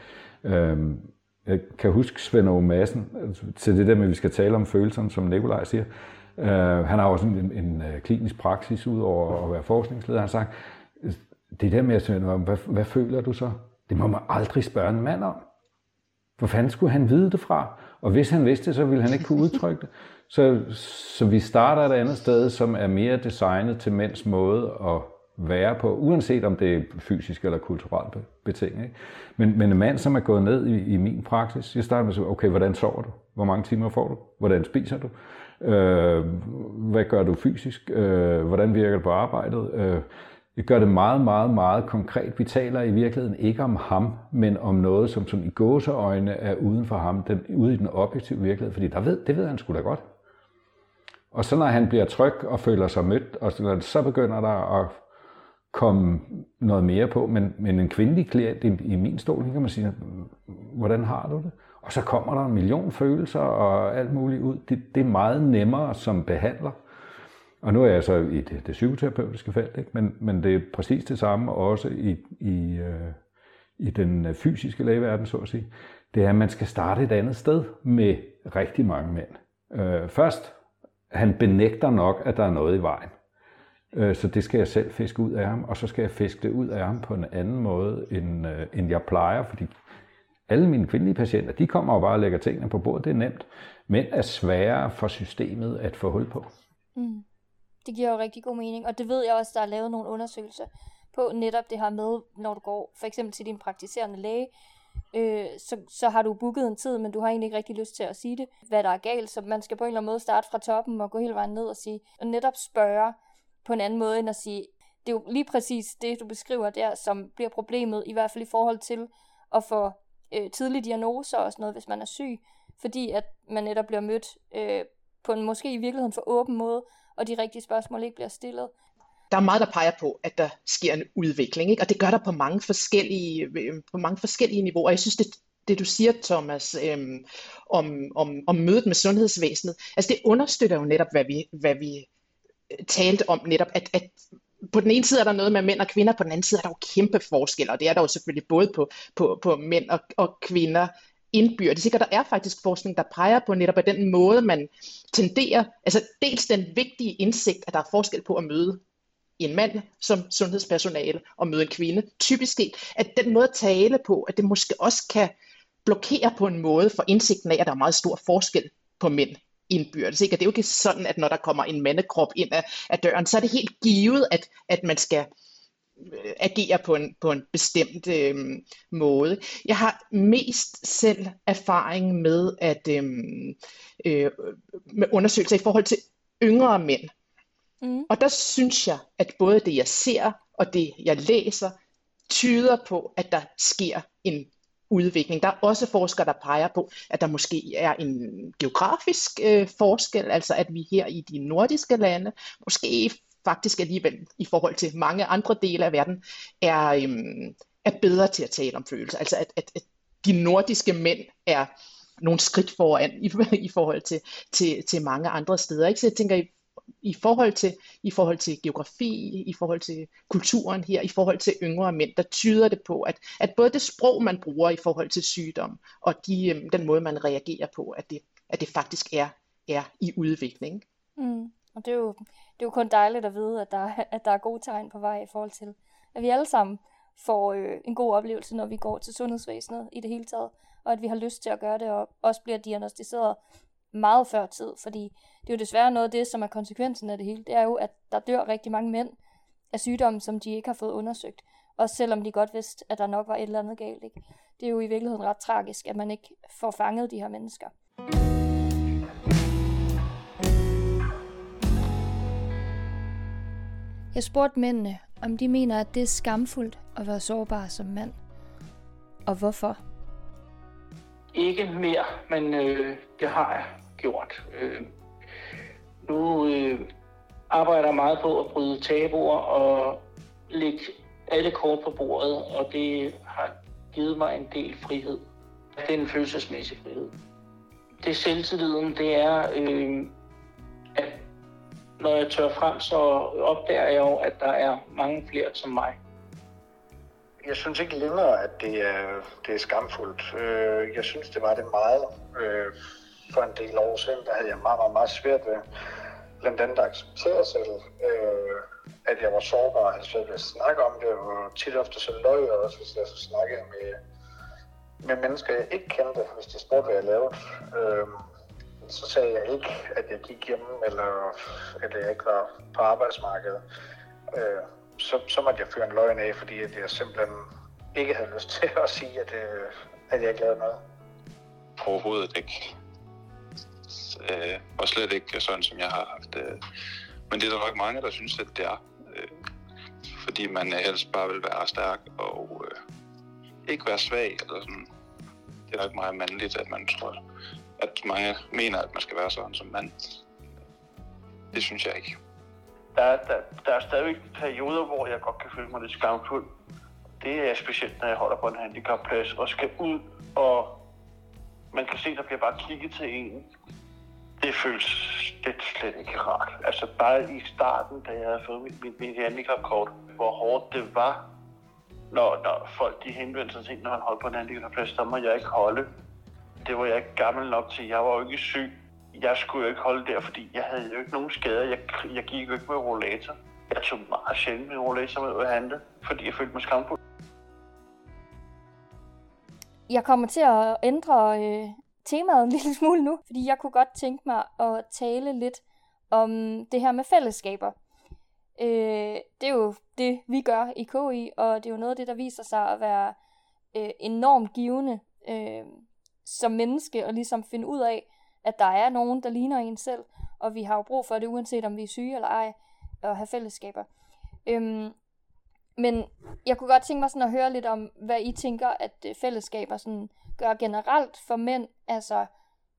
Øhm, jeg kan huske Svend Aage Madsen, til det der med, at vi skal tale om følelserne, som Nikolaj siger. Øh, han har også en, en, en klinisk praksis ud over at være forskningsleder. Han har sagt, det der med at sige, hvad, hvad føler du så? Det må man aldrig spørge en mand om. Hvor fanden skulle han vide det fra? Og hvis han vidste det, så ville han ikke kunne udtrykke det. Så, så vi starter et andet sted, som er mere designet til mænds måde at være på, uanset om det er fysisk eller kulturelt betinget. Ikke? Men, men en mand, som er gået ned i, i min praksis, jeg starter med at sige, okay, hvordan sover du? Hvor mange timer får du? Hvordan spiser du? Øh, hvad gør du fysisk? Øh, hvordan virker det på arbejdet? Øh, vi gør det meget, meget, meget konkret. Vi taler i virkeligheden ikke om ham, men om noget, som, som i gåseøjne er uden for ham, den, ude i den objektive virkelighed, fordi der ved, det ved han sgu da godt. Og så når han bliver tryg og føler sig mødt, og så, så begynder der at komme noget mere på. Men, men en kvindelig klient i, i min stol, kan man sige, hvordan har du det? Og så kommer der en million følelser og alt muligt ud. Det, det er meget nemmere som behandler. Og nu er jeg så i det, det psykoterapeutiske felt, ikke? Men, men det er præcis det samme også i, i, øh, i den øh, fysiske lægeverden, så at sige. Det er, at man skal starte et andet sted med rigtig mange mænd. Øh, først han benægter nok, at der er noget i vejen. Øh, så det skal jeg selv fiske ud af ham, og så skal jeg fiske det ud af ham på en anden måde, end, øh, end jeg plejer, fordi alle mine kvindelige patienter, de kommer og bare og lægger tingene på bordet, det er nemt, men er sværere for systemet at få hul på. Mm. Det giver jo rigtig god mening, og det ved jeg også, der er lavet nogle undersøgelser på netop det her med, når du går for eksempel til din praktiserende læge, øh, så, så har du booket en tid, men du har egentlig ikke rigtig lyst til at sige det, hvad der er galt, så man skal på en eller anden måde starte fra toppen og gå hele vejen ned og sige, og netop spørge på en anden måde end at sige, det er jo lige præcis det, du beskriver der, som bliver problemet, i hvert fald i forhold til at få øh, tidlige diagnoser og sådan noget, hvis man er syg, fordi at man netop bliver mødt øh, på en måske i virkeligheden for åben måde, og de rigtige spørgsmål ikke bliver stillet der er meget, der peger på, at der sker en udvikling, ikke? og det gør der på mange forskellige, øh, på mange forskellige niveauer. Jeg synes, det, det du siger, Thomas, øhm, om, om, om mødet med sundhedsvæsenet, altså det understøtter jo netop, hvad vi, hvad vi øh, talte om netop, at, at på den ene side er der noget med mænd og kvinder, på den anden side er der jo kæmpe forskel, og det er der jo selvfølgelig både på, på, på mænd og, og kvinder indbyrdes. Ikke? Og der er faktisk forskning, der peger på netop, at den måde, man tenderer, altså dels den vigtige indsigt, at der er forskel på at møde en mand som sundhedspersonale og møde en kvinde, typisk set, at den måde at tale på, at det måske også kan blokere på en måde for indsigten af, at der er meget stor forskel på mænd indbyrdes. Ikke? Og det er jo ikke sådan, at når der kommer en mandekrop ind af, af døren, så er det helt givet, at, at man skal øh, agere på en, på en bestemt øh, måde. Jeg har mest selv erfaring med at øh, øh, med undersøgelser i forhold til yngre mænd. Mm. Og der synes jeg, at både det jeg ser og det jeg læser, tyder på, at der sker en udvikling. Der er også forskere, der peger på, at der måske er en geografisk øh, forskel, altså at vi her i de nordiske lande, måske faktisk alligevel i forhold til mange andre dele af verden, er, øhm, er bedre til at tale om følelser. Altså at, at, at de nordiske mænd er nogle skridt foran i, i forhold til, til, til mange andre steder. Ikke? Så jeg tænker, i forhold til, i forhold til geografi, i forhold til kulturen her, i forhold til yngre mænd, der tyder det på, at, at både det sprog, man bruger i forhold til sygdom, og de, øhm, den måde, man reagerer på, at det, at det faktisk er, er i udvikling. Mm. Og det er, jo, det er jo kun dejligt at vide, at der, at der er gode tegn på vej i forhold til, at vi alle sammen får øh, en god oplevelse, når vi går til sundhedsvæsenet i det hele taget, og at vi har lyst til at gøre det, og også bliver diagnostiseret meget før tid, fordi det er jo desværre noget af det, som er konsekvensen af det hele. Det er jo, at der dør rigtig mange mænd af sygdomme, som de ikke har fået undersøgt. Også selvom de godt vidste, at der nok var et eller andet galt. Ikke? Det er jo i virkeligheden ret tragisk, at man ikke får fanget de her mennesker. Jeg spurgte mændene, om de mener, at det er skamfuldt at være sårbar som mand. Og hvorfor? Ikke mere, men øh, det har jeg gjort. Øh, nu øh, arbejder jeg meget på at bryde tabuer og lægge alle kort på bordet, og det har givet mig en del frihed. Det er en følelsesmæssig frihed. Det er selvtilliden, det er, øh, at når jeg tør frem, så opdager jeg jo, at der er mange flere som mig jeg synes ikke længere, at det er, det er skamfuldt. Øh, jeg synes, det var det meget øh, for en del år siden. Der havde jeg meget, meget, meget svært ved blandt andet at acceptere selv, øh, at jeg var sårbar. Altså, jeg havde at snakke om det, og tit ofte så løg jeg også, hvis jeg så snakkede med, med mennesker, jeg ikke kendte, hvis de spurgte, hvad jeg lavede. Øh, så sagde jeg ikke, at jeg gik hjemme, eller at jeg ikke var på arbejdsmarkedet. Øh, så, så måtte jeg fyre en løgn af, fordi at jeg simpelthen ikke havde lyst til at sige, at, øh, at jeg ikke lavede noget. Overhovedet ikke. Øh, og slet ikke sådan, som jeg har haft. Øh. Men det er der nok mange, der synes, at det er. Øh, fordi man øh, helst bare vil være stærk og øh, ikke være svag. Eller sådan. Det er nok meget mandligt, at man tror, at mange mener, at man skal være sådan som mand. Det synes jeg ikke der, der, der er stadigvæk perioder, hvor jeg godt kan føle mig lidt skamfuld. Det er specielt, når jeg holder på en handicapplads og skal ud, og man kan se, der bliver bare kigget til en. Det føles det slet ikke rart. Altså bare i starten, da jeg havde fået mit, mit, mit handicapkort, hvor hårdt det var, når, når folk de henvendte sig til, når han holdt på en handicapplads, der må jeg ikke holde. Det var jeg ikke gammel nok til. Jeg var jo ikke syg jeg skulle jo ikke holde der, fordi jeg havde jo ikke nogen skader. Jeg, jeg gik jo ikke med rollator. Jeg tog meget sjældent min rollator med at handle, fordi jeg følte mig skamfuld. Jeg kommer til at ændre øh, temaet en lille smule nu, fordi jeg kunne godt tænke mig at tale lidt om det her med fællesskaber. Øh, det er jo det, vi gør i KI, og det er jo noget af det, der viser sig at være øh, enormt givende øh, som menneske, og ligesom finde ud af, at der er nogen, der ligner en selv, og vi har jo brug for det, uanset om vi er syge eller ej, at have fællesskaber. Øhm, men jeg kunne godt tænke mig sådan at høre lidt om, hvad I tænker, at øh, fællesskaber sådan gør generelt for mænd, altså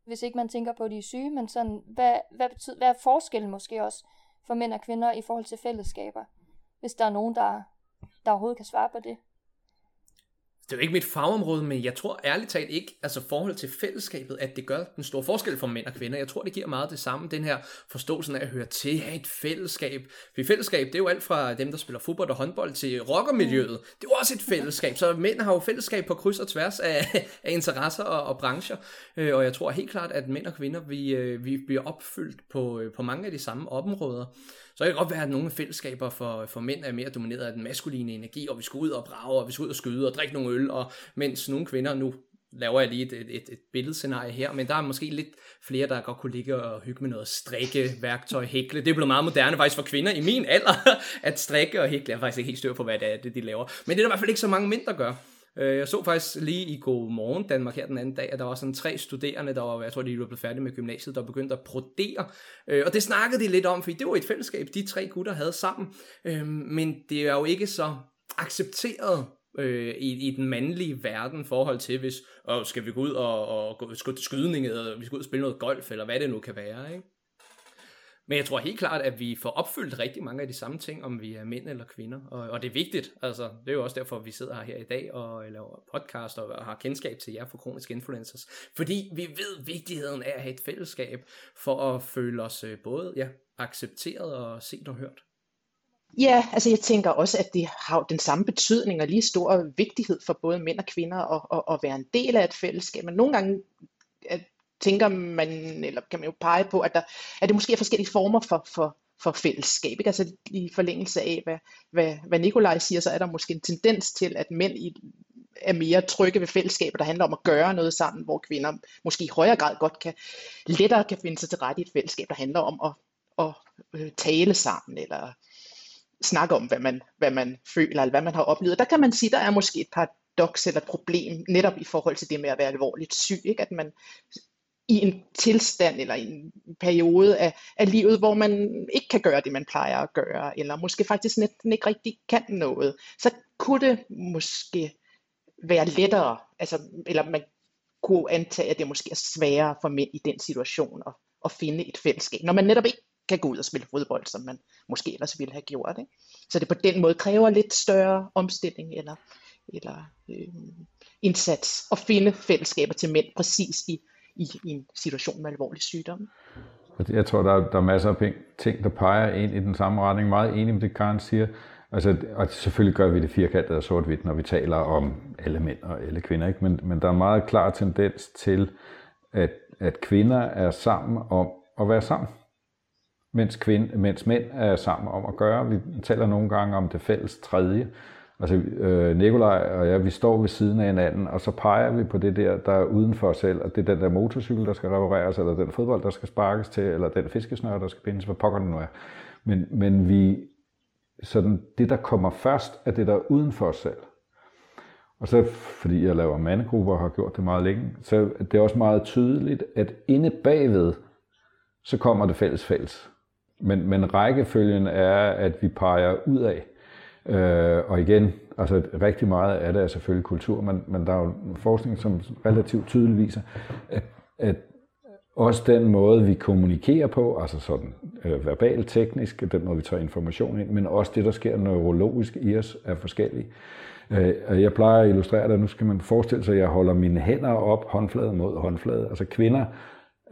hvis ikke man tænker på, at de er syge, men sådan, hvad, hvad, betyder, hvad er forskellen måske også for mænd og kvinder i forhold til fællesskaber? Hvis der er nogen, der, der overhovedet kan svare på det det er jo ikke mit fagområde, men jeg tror ærligt talt ikke, altså forhold til fællesskabet, at det gør den store forskel for mænd og kvinder. Jeg tror, det giver meget det samme, den her forståelsen af at høre til, have et fællesskab. For fællesskab, det er jo alt fra dem, der spiller fodbold og håndbold, til rockermiljøet. Det er jo også et fællesskab, så mænd har jo fællesskab på kryds og tværs af, af interesser og, og brancher. Øh, og jeg tror helt klart, at mænd og kvinder, vi, øh, vi bliver opfyldt på, øh, på mange af de samme områder. Så kan det godt være, at nogle fællesskaber for, for mænd er mere domineret af den maskuline energi, og vi skal ud og brage, og vi skal ud og skyde og drikke nogle øl, og mens nogle kvinder nu laver jeg lige et, et, et, et billedscenarie her, men der er måske lidt flere, der godt kunne ligge og hygge med noget strikke, værktøj, hækle. Det er blevet meget moderne faktisk for kvinder i min alder, at strikke og hækle. Jeg er faktisk ikke helt styr på, hvad det er, det de laver. Men det er der i hvert fald ikke så mange mænd, der gør. Øh, jeg så faktisk lige i God Morgen Danmark her den anden dag, at der var sådan tre studerende, der var, jeg tror, de var blevet færdige med gymnasiet, der begyndte at brodere. Øh, og det snakkede de lidt om, fordi det var et fællesskab, de tre gutter havde sammen. Øh, men det er jo ikke så accepteret øh, i, i den mandlige verden forhold til, hvis åh, skal vi gå ud og, og gå, skydning, eller vi skal ud og spille noget golf, eller hvad det nu kan være. Ikke? Men jeg tror helt klart, at vi får opfyldt rigtig mange af de samme ting, om vi er mænd eller kvinder. Og, og det er vigtigt. Altså, det er jo også derfor, vi sidder her, i dag og øh, laver podcast og har kendskab til jer for kroniske influencers. Fordi vi ved vigtigheden af at have et fællesskab for at føle os øh, både ja, accepteret og set og hørt. Ja, altså jeg tænker også, at det har den samme betydning og lige stor vigtighed for både mænd og kvinder at, at, at være en del af et fællesskab. Men nogle gange at tænker man, eller kan man jo pege på, at, der, at det måske er forskellige former for, for, for fællesskab. Ikke? Altså i forlængelse af, hvad, hvad, hvad Nikolaj siger, så er der måske en tendens til, at mænd i, er mere trygge ved fællesskaber, der handler om at gøre noget sammen, hvor kvinder måske i højere grad godt kan, lettere kan finde sig til rette i et fællesskab, der handler om at, at, øh, tale sammen, eller snakke om, hvad man, hvad man føler, eller hvad man har oplevet. Der kan man sige, der er måske et paradoks eller et problem, netop i forhold til det med at være alvorligt syg, ikke? at man i en tilstand eller en periode af, af livet, hvor man ikke kan gøre det, man plejer at gøre, eller måske faktisk næsten ikke rigtig kan noget, så kunne det måske være lettere, altså, eller man kunne antage, at det måske er sværere for mænd i den situation at, at finde et fællesskab, når man netop ikke kan gå ud og spille fodbold, som man måske ellers ville have gjort. Ikke? Så det på den måde kræver lidt større omstilling eller, eller øh, indsats at finde fællesskaber til mænd præcis i, i, i en situation med alvorlig sygdom. Jeg tror, der er, der er masser af ting, der peger ind i den samme retning. Meget enig med det, Karen siger. Altså, og selvfølgelig gør vi det firkantet og sort-hvidt, når vi taler om alle mænd og alle kvinder. Ikke? Men, men der er en meget klar tendens til, at, at kvinder er sammen om at være sammen mens, kvinde, mens mænd er sammen om at gøre. Vi taler nogle gange om det fælles tredje. Altså øh, Nikolaj og jeg, vi står ved siden af hinanden, og så peger vi på det der, der er uden for os selv, og det er den der motorcykel, der skal repareres, eller den fodbold, der skal sparkes til, eller den fiskesnør, der skal bindes, hvad pokker det nu er. Men, men vi, sådan, det der kommer først, er det der er uden for os selv. Og så, fordi jeg laver mandegrupper og har gjort det meget længe, så det er også meget tydeligt, at inde bagved, så kommer det fælles fælles. Men, men rækkefølgen er, at vi peger ud af. Øh, og igen, altså rigtig meget af det er selvfølgelig kultur, men, men der er jo forskning, som relativt tydeligt viser, at, at også den måde, vi kommunikerer på, altså sådan øh, verbalt, teknisk, den måde, vi tager information ind, men også det, der sker neurologisk i os, er forskellige. Øh, jeg plejer at illustrere det, nu skal man forestille sig, at jeg holder mine hænder op, håndflade mod håndflade. Altså kvinder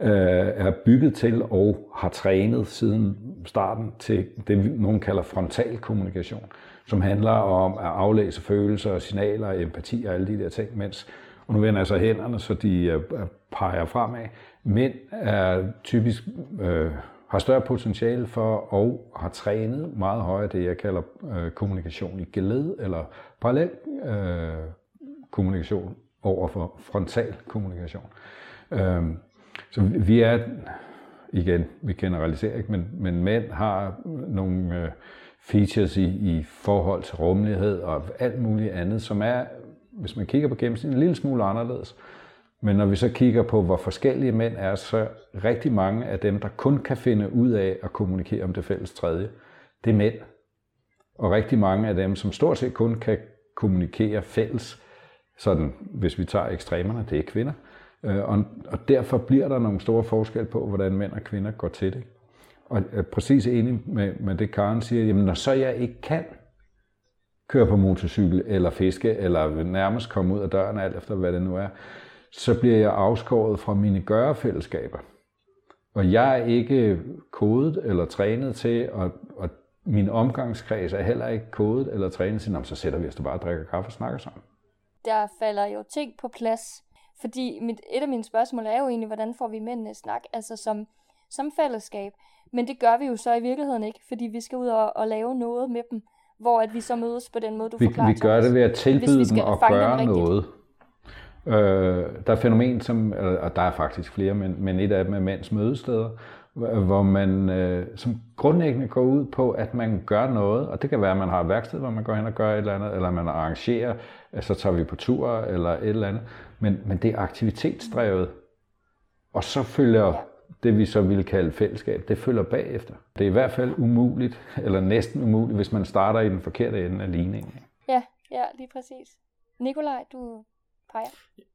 øh, er bygget til og har trænet siden starten til det, nogen kalder frontal kommunikation, som handler om at aflæse følelser og signaler, empati og alle de der ting, mens, og nu vender jeg så hænderne, så de øh, øh, peger fremad. Mænd er typisk øh, har større potentiale for og har trænet meget højere det, jeg kalder øh, kommunikation i glæde eller parallel øh, kommunikation over for frontal kommunikation. Øh, så vi er, igen, vi generaliserer ikke, men, men mænd har nogle øh, features i, i forhold til rummelighed og alt muligt andet, som er, hvis man kigger på gennemsnit, en lille smule anderledes. Men når vi så kigger på, hvor forskellige mænd er, så rigtig mange af dem, der kun kan finde ud af at kommunikere om det fælles tredje, det er mænd. Og rigtig mange af dem, som stort set kun kan kommunikere fælles, sådan hvis vi tager ekstremerne, det er kvinder. Øh, og, og derfor bliver der nogle store forskel på, hvordan mænd og kvinder går til det. Og jeg er præcis enig med, med det, Karen siger, jamen når så jeg ikke kan køre på motorcykel, eller fiske, eller nærmest komme ud af døren, alt efter hvad det nu er, så bliver jeg afskåret fra mine gørefællesskaber. Og jeg er ikke kodet eller trænet til, og, og min omgangskreds er heller ikke kodet eller trænet til, så sætter vi os bare og drikker kaffe og snakker sammen. Der falder jo ting på plads fordi mit, et af mine spørgsmål er jo egentlig, hvordan får vi mændene snak, altså som, som fællesskab. Men det gør vi jo så i virkeligheden ikke, fordi vi skal ud og, og lave noget med dem, hvor at vi så mødes på den måde, du vi, forklarer. Vi gør det ved at tilbyde dem at gøre noget. Øh, der er fænomen, som, og der er faktisk flere, men, men et af dem er mænds mødesteder, hvor man øh, som grundlæggende går ud på, at man gør noget, og det kan være, at man har et værksted, hvor man går hen og gør et eller andet, eller man arrangerer, så tager vi på tur, eller et eller andet, men, men det er aktivitetsdrevet, og så følger det, vi så ville kalde fællesskab, det følger bagefter. Det er i hvert fald umuligt, eller næsten umuligt, hvis man starter i den forkerte ende af ligningen. Ja, ja, lige præcis. Nikolaj, du peger.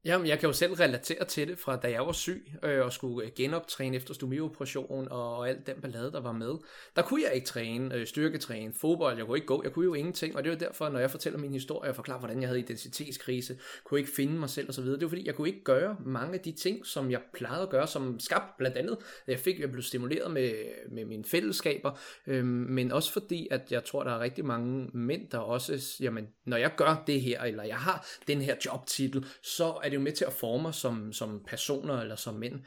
Jamen, jeg kan jo selv relatere til det fra da jeg var syg øh, og skulle øh, genoptræne efter stomioperation og, og alt den ballade, der var med. Der kunne jeg ikke træne, øh, styrketræne, fodbold, jeg kunne ikke gå, jeg kunne jo ingenting. Og det var derfor, når jeg fortæller min historie og forklarer, hvordan jeg havde identitetskrise, kunne ikke finde mig selv osv. Det var fordi, jeg kunne ikke gøre mange af de ting, som jeg plejede at gøre, som skabte blandt andet. Jeg fik, jeg blev stimuleret med, med mine fællesskaber, øh, men også fordi, at jeg tror, der er rigtig mange mænd, der også, jamen, når jeg gør det her, eller jeg har den her jobtitel, så er det jo med til at forme os som, som personer eller som mænd.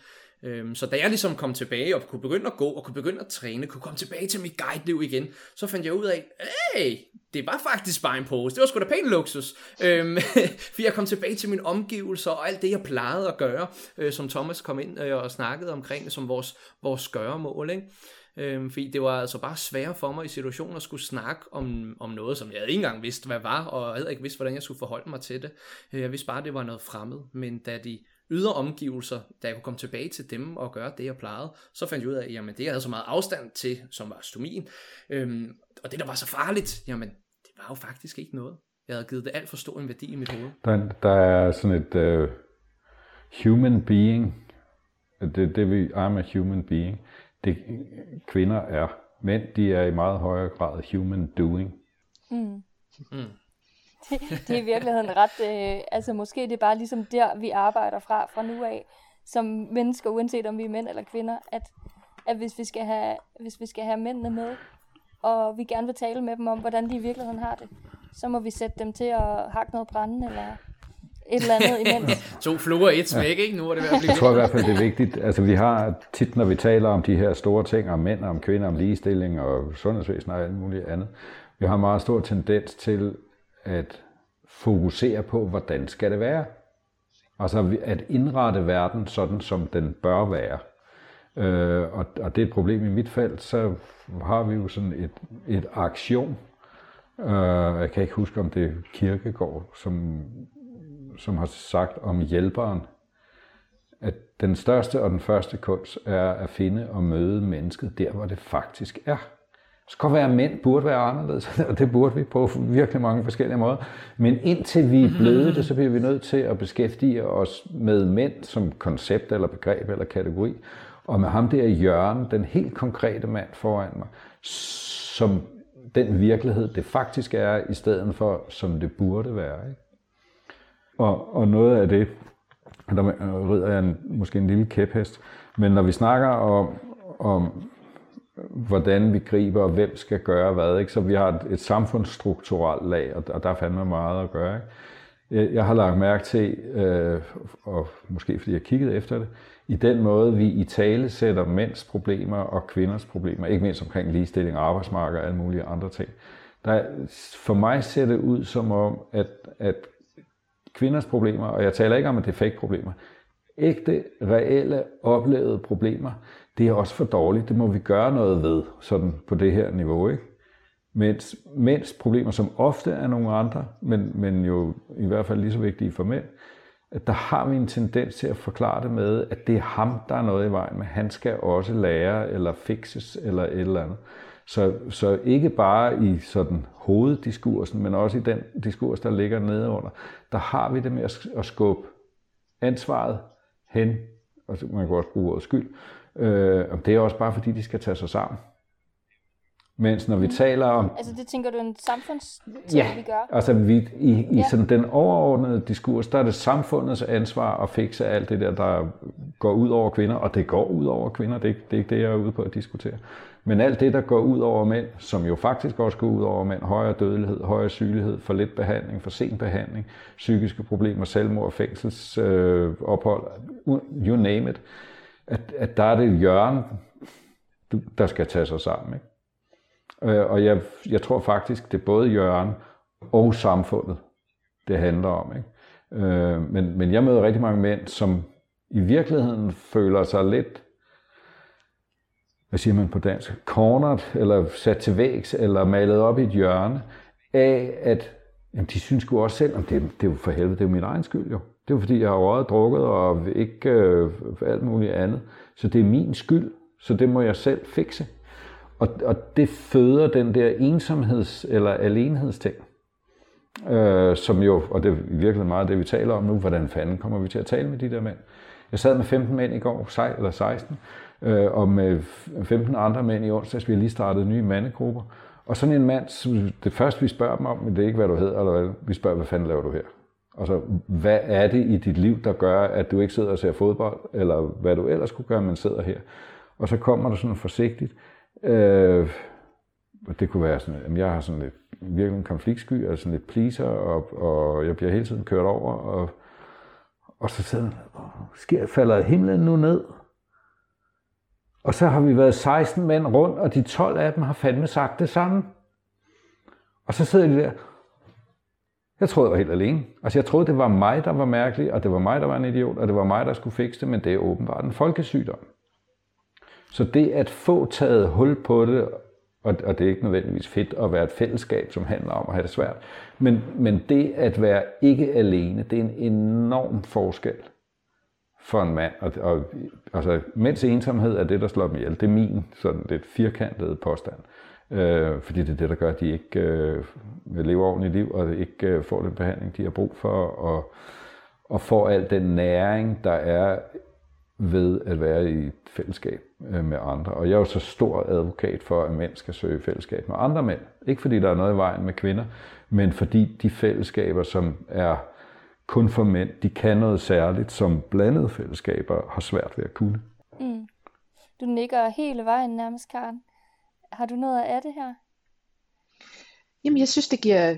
Øhm, så da jeg ligesom kom tilbage og kunne begynde at gå og kunne begynde at træne, kunne komme tilbage til mit guide-liv igen, så fandt jeg ud af, hey, det var faktisk bare en pose. Det var sgu da pæn luksus. Øhm, for jeg kom tilbage til min omgivelser og alt det, jeg plejede at gøre, øh, som Thomas kom ind øh, og snakkede omkring, som vores, vores gøremål. Ikke? Øhm, fordi det var altså bare sværere for mig i situationer at skulle snakke om, om noget, som jeg ikke engang vidste, hvad var, og jeg havde ikke vidst, hvordan jeg skulle forholde mig til det. Øh, jeg vidste bare, at det var noget fremmed, men da de ydre omgivelser, da jeg kunne komme tilbage til dem og gøre det, jeg plejede, så fandt jeg ud af, jamen det, jeg havde så meget afstand til, som var stomien, øhm, og det, der var så farligt, jamen det var jo faktisk ikke noget. Jeg havde givet det alt for stor en værdi i mit hoved. Der, der er sådan et uh, human being, det, det vi, I'm a human being, det kvinder er. Mænd, de er i meget højere grad human doing. Mm. Mm. Det, det er i virkeligheden ret, øh, altså måske det er bare ligesom der, vi arbejder fra, fra nu af, som mennesker, uanset om vi er mænd eller kvinder, at, at hvis, vi skal have, hvis vi skal have mændene med, og vi gerne vil tale med dem om, hvordan de i virkeligheden har det, så må vi sætte dem til at hakke noget brænde, eller et eller andet imens. to fluer et smæk, ikke? Nu er det i hvert fald Jeg tror i hvert fald, det er vigtigt. Altså, vi har tit, når vi taler om de her store ting, om mænd, om kvinder, om ligestilling og sundhedsvæsen og alt muligt andet, vi har en meget stor tendens til at fokusere på, hvordan skal det være. Altså at indrette verden sådan, som den bør være. Øh, og, og det er et problem i mit felt, så har vi jo sådan et, et aktion. Øh, jeg kan ikke huske, om det er Kirkegård, som som har sagt om hjælperen, at den største og den første kunst er at finde og møde mennesket der, hvor det faktisk er. Det kan være, at mænd burde være anderledes, og det burde vi på virkelig mange forskellige måder. Men indtil vi er blevet det, så bliver vi nødt til at beskæftige os med mænd som koncept eller begreb eller kategori, og med ham der i hjørnet, den helt konkrete mand foran mig, som den virkelighed, det faktisk er, i stedet for, som det burde være. Ikke? Og, og noget af det, der øh, rider jeg en, måske en lille kæphest, men når vi snakker om, om hvordan vi griber, og hvem skal gøre hvad, ikke? så vi har et, et samfundsstrukturelt lag, og, og der er fandme meget at gøre. Ikke? Jeg har lagt mærke til, øh, og måske fordi jeg kiggede efter det, i den måde, vi i tale sætter mænds problemer og kvinders problemer, ikke mindst omkring ligestilling, arbejdsmarked og alle mulige andre ting. Der, for mig ser det ud som om, at, at kvinders problemer, og jeg taler ikke om, at det er fake problemer, ægte, reelle, oplevede problemer, det er også for dårligt. Det må vi gøre noget ved, sådan på det her niveau. Ikke? Mens mens problemer, som ofte er nogle andre, men, men jo i hvert fald lige så vigtige for mænd, at der har vi en tendens til at forklare det med, at det er ham, der er noget i vejen med. Han skal også lære, eller fixes, eller et eller andet. Så, så ikke bare i sådan hoveddiskursen, men også i den diskurs, der ligger nedenunder, der har vi det med at, skubbe ansvaret hen, og man kan også bruge ordet skyld, øh, og det er også bare fordi, de skal tage sig sammen. Mens når vi mm. taler om... Altså det tænker du en samfundsting, ja, vi gør? altså vi, i, i ja. sådan den overordnede diskurs, der er det samfundets ansvar at fikse alt det der, der går ud over kvinder, og det går ud over kvinder, det er, det er ikke det, jeg er ude på at diskutere. Men alt det, der går ud over mænd, som jo faktisk også går ud over mænd, højere dødelighed, højere sygelighed, for lidt behandling, for sen behandling, psykiske problemer, selvmord, fængselsophold, øh, you name it, at, at der er det hjørne, der skal tage sig sammen. Ikke? Øh, og jeg, jeg tror faktisk, det er både hjørne og samfundet, det handler om. Ikke? Øh, men, men jeg møder rigtig mange mænd, som i virkeligheden føler sig lidt, hvad siger man på dansk, cornered, eller sat til vægs, eller malet op i et hjørne, af at jamen, de synes jo også selv, at det, det er jo for helvede, det er jo min egen skyld jo. Det er jo fordi, jeg har røget, drukket og ikke øh, alt muligt andet. Så det er min skyld, så det må jeg selv fikse. Og, og det føder den der ensomheds- eller alenhedsting, øh, som jo, og det er virkelig meget det, vi taler om nu, hvordan fanden kommer vi til at tale med de der mænd. Jeg sad med 15 mænd i går, eller 16, øh, og med 15 andre mænd i onsdags. Vi har lige startet nye mandegrupper. Og sådan en mand, det første vi spørger dem om, det er ikke, hvad du hedder, eller hvad, vi spørger, hvad fanden laver du her? Altså, hvad er det i dit liv, der gør, at du ikke sidder og ser fodbold, eller hvad du ellers kunne gøre, men sidder her? Og så kommer der sådan forsigtigt, øh, det kunne være sådan, at jeg har sådan lidt virkelig en konfliktsky, og sådan lidt pleaser, og, og jeg bliver hele tiden kørt over, og, og så sidder man, sker, falder himlen nu ned? Og så har vi været 16 mænd rundt, og de 12 af dem har fandme sagt det samme. Og så sidder de der. Jeg troede, jeg var helt alene. Altså, jeg troede, det var mig, der var mærkelig, og det var mig, der var en idiot, og det var mig, der skulle fikse det, men det er åbenbart en folkesygdom. Så det at få taget hul på det, og, og det er ikke nødvendigvis fedt at være et fællesskab, som handler om at have det svært, men, men det at være ikke alene, det er en enorm forskel for en mand. Og, og, altså, mænds ensomhed er det, der slår dem ihjel. Det er min sådan lidt firkantede påstand. Øh, fordi det er det, der gør, at de ikke øh, lever ordentligt liv, og ikke øh, får den behandling, de har brug for, og, og får al den næring, der er ved at være i et fællesskab øh, med andre. Og jeg er jo så stor advokat for, at mænd skal søge fællesskab med andre mænd. Ikke fordi der er noget i vejen med kvinder, men fordi de fællesskaber, som er kun for mænd, de kan noget særligt, som blandede fællesskaber har svært ved at kunne. Mm. Du nikker hele vejen nærmest, Karen. Har du noget af det her? Jamen, jeg synes, det giver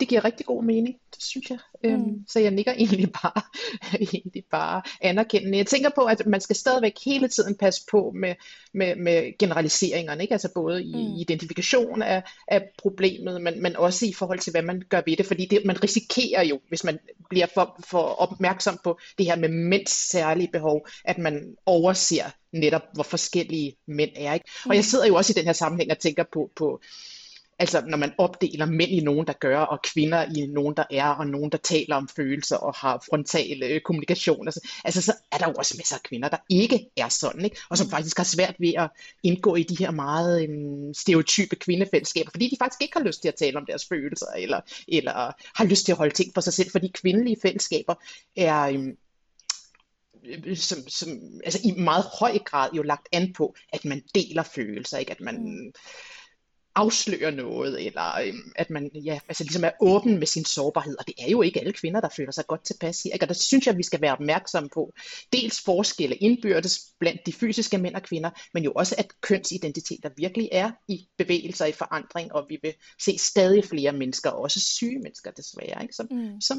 det giver rigtig god mening, det synes jeg. Mm. Øhm, så jeg nikker egentlig bare, egentlig bare anerkendende. Jeg tænker på, at man skal stadigvæk hele tiden passe på med, med, med generaliseringerne, ikke? altså både i mm. identifikation af, af problemet, men, men også i forhold til, hvad man gør ved det, fordi det, man risikerer jo, hvis man bliver for, for opmærksom på det her med mænds særlige behov, at man overser netop, hvor forskellige mænd er. Ikke? Og jeg mm. sidder jo også i den her sammenhæng og tænker på, på Altså når man opdeler mænd i nogen, der gør, og kvinder i nogen, der er, og nogen, der taler om følelser og har frontal øh, kommunikation. Altså, altså så er der jo også masser af kvinder, der ikke er sådan, ikke? og som mm. faktisk har svært ved at indgå i de her meget øh, stereotype kvindefællesskaber, fordi de faktisk ikke har lyst til at tale om deres følelser, eller, eller har lyst til at holde ting for sig selv, fordi kvindelige fællesskaber er... Øh, som, som, altså i meget høj grad jo lagt an på, at man deler følelser, ikke? at man, mm afsløre noget, eller øhm, at man ja, altså ligesom er åben med sin sårbarhed, og det er jo ikke alle kvinder, der føler sig godt tilpas her, ikke? og der synes jeg, at vi skal være opmærksomme på, dels forskelle indbyrdes blandt de fysiske mænd og kvinder, men jo også, at kønsidentiteter virkelig er i bevægelser i forandring, og vi vil se stadig flere mennesker, også syge mennesker desværre, ikke? Som, mm. som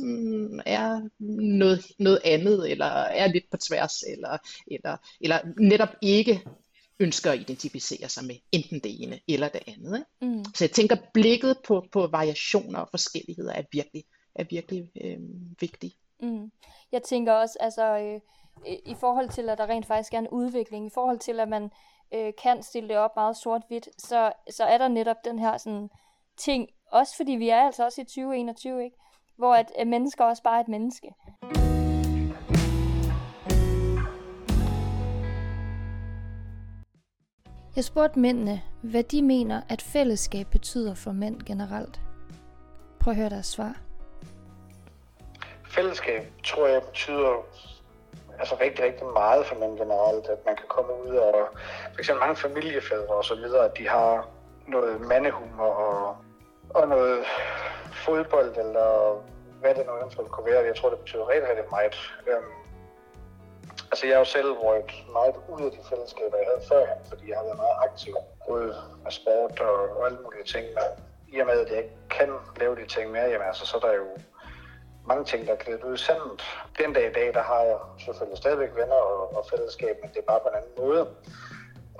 er noget, noget andet, eller er lidt på tværs, eller, eller, eller netop ikke ønsker at identificere sig med enten det ene eller det andet. Ikke? Mm. Så jeg tænker, blikket på, på variationer og forskelligheder er virkelig, er virkelig øh, vigtigt. Mm. Jeg tænker også, altså øh, i forhold til, at der rent faktisk er en udvikling, i forhold til, at man øh, kan stille det op meget sort-hvidt, så, så er der netop den her sådan, ting, også fordi vi er altså også i 2021, ikke? hvor at, at mennesker også bare er et menneske. Jeg spurgte mændene, hvad de mener, at fællesskab betyder for mænd generelt. Prøv at høre deres svar. Fællesskab tror jeg betyder altså rigtig, rigtig meget for mænd generelt, at man kan komme ud og for eksempel mange familiefædre og så videre, at de har noget mandehumor og, og noget fodbold eller hvad det nu eventuelt kunne være. Jeg tror, det betyder rigtig, rigtig meget. Øhm, Altså jeg har jo selv røget meget ud af de fællesskaber, jeg havde førhen, fordi jeg har været meget aktiv, både med sport og, og alle mulige ting. Men i og med, at jeg ikke kan lave de ting mere, jamen altså, så er der jo mange ting, der er glædet ud i sandet. Den dag i dag, der har jeg selvfølgelig stadigvæk venner og, og fællesskab, men det er bare på en anden måde.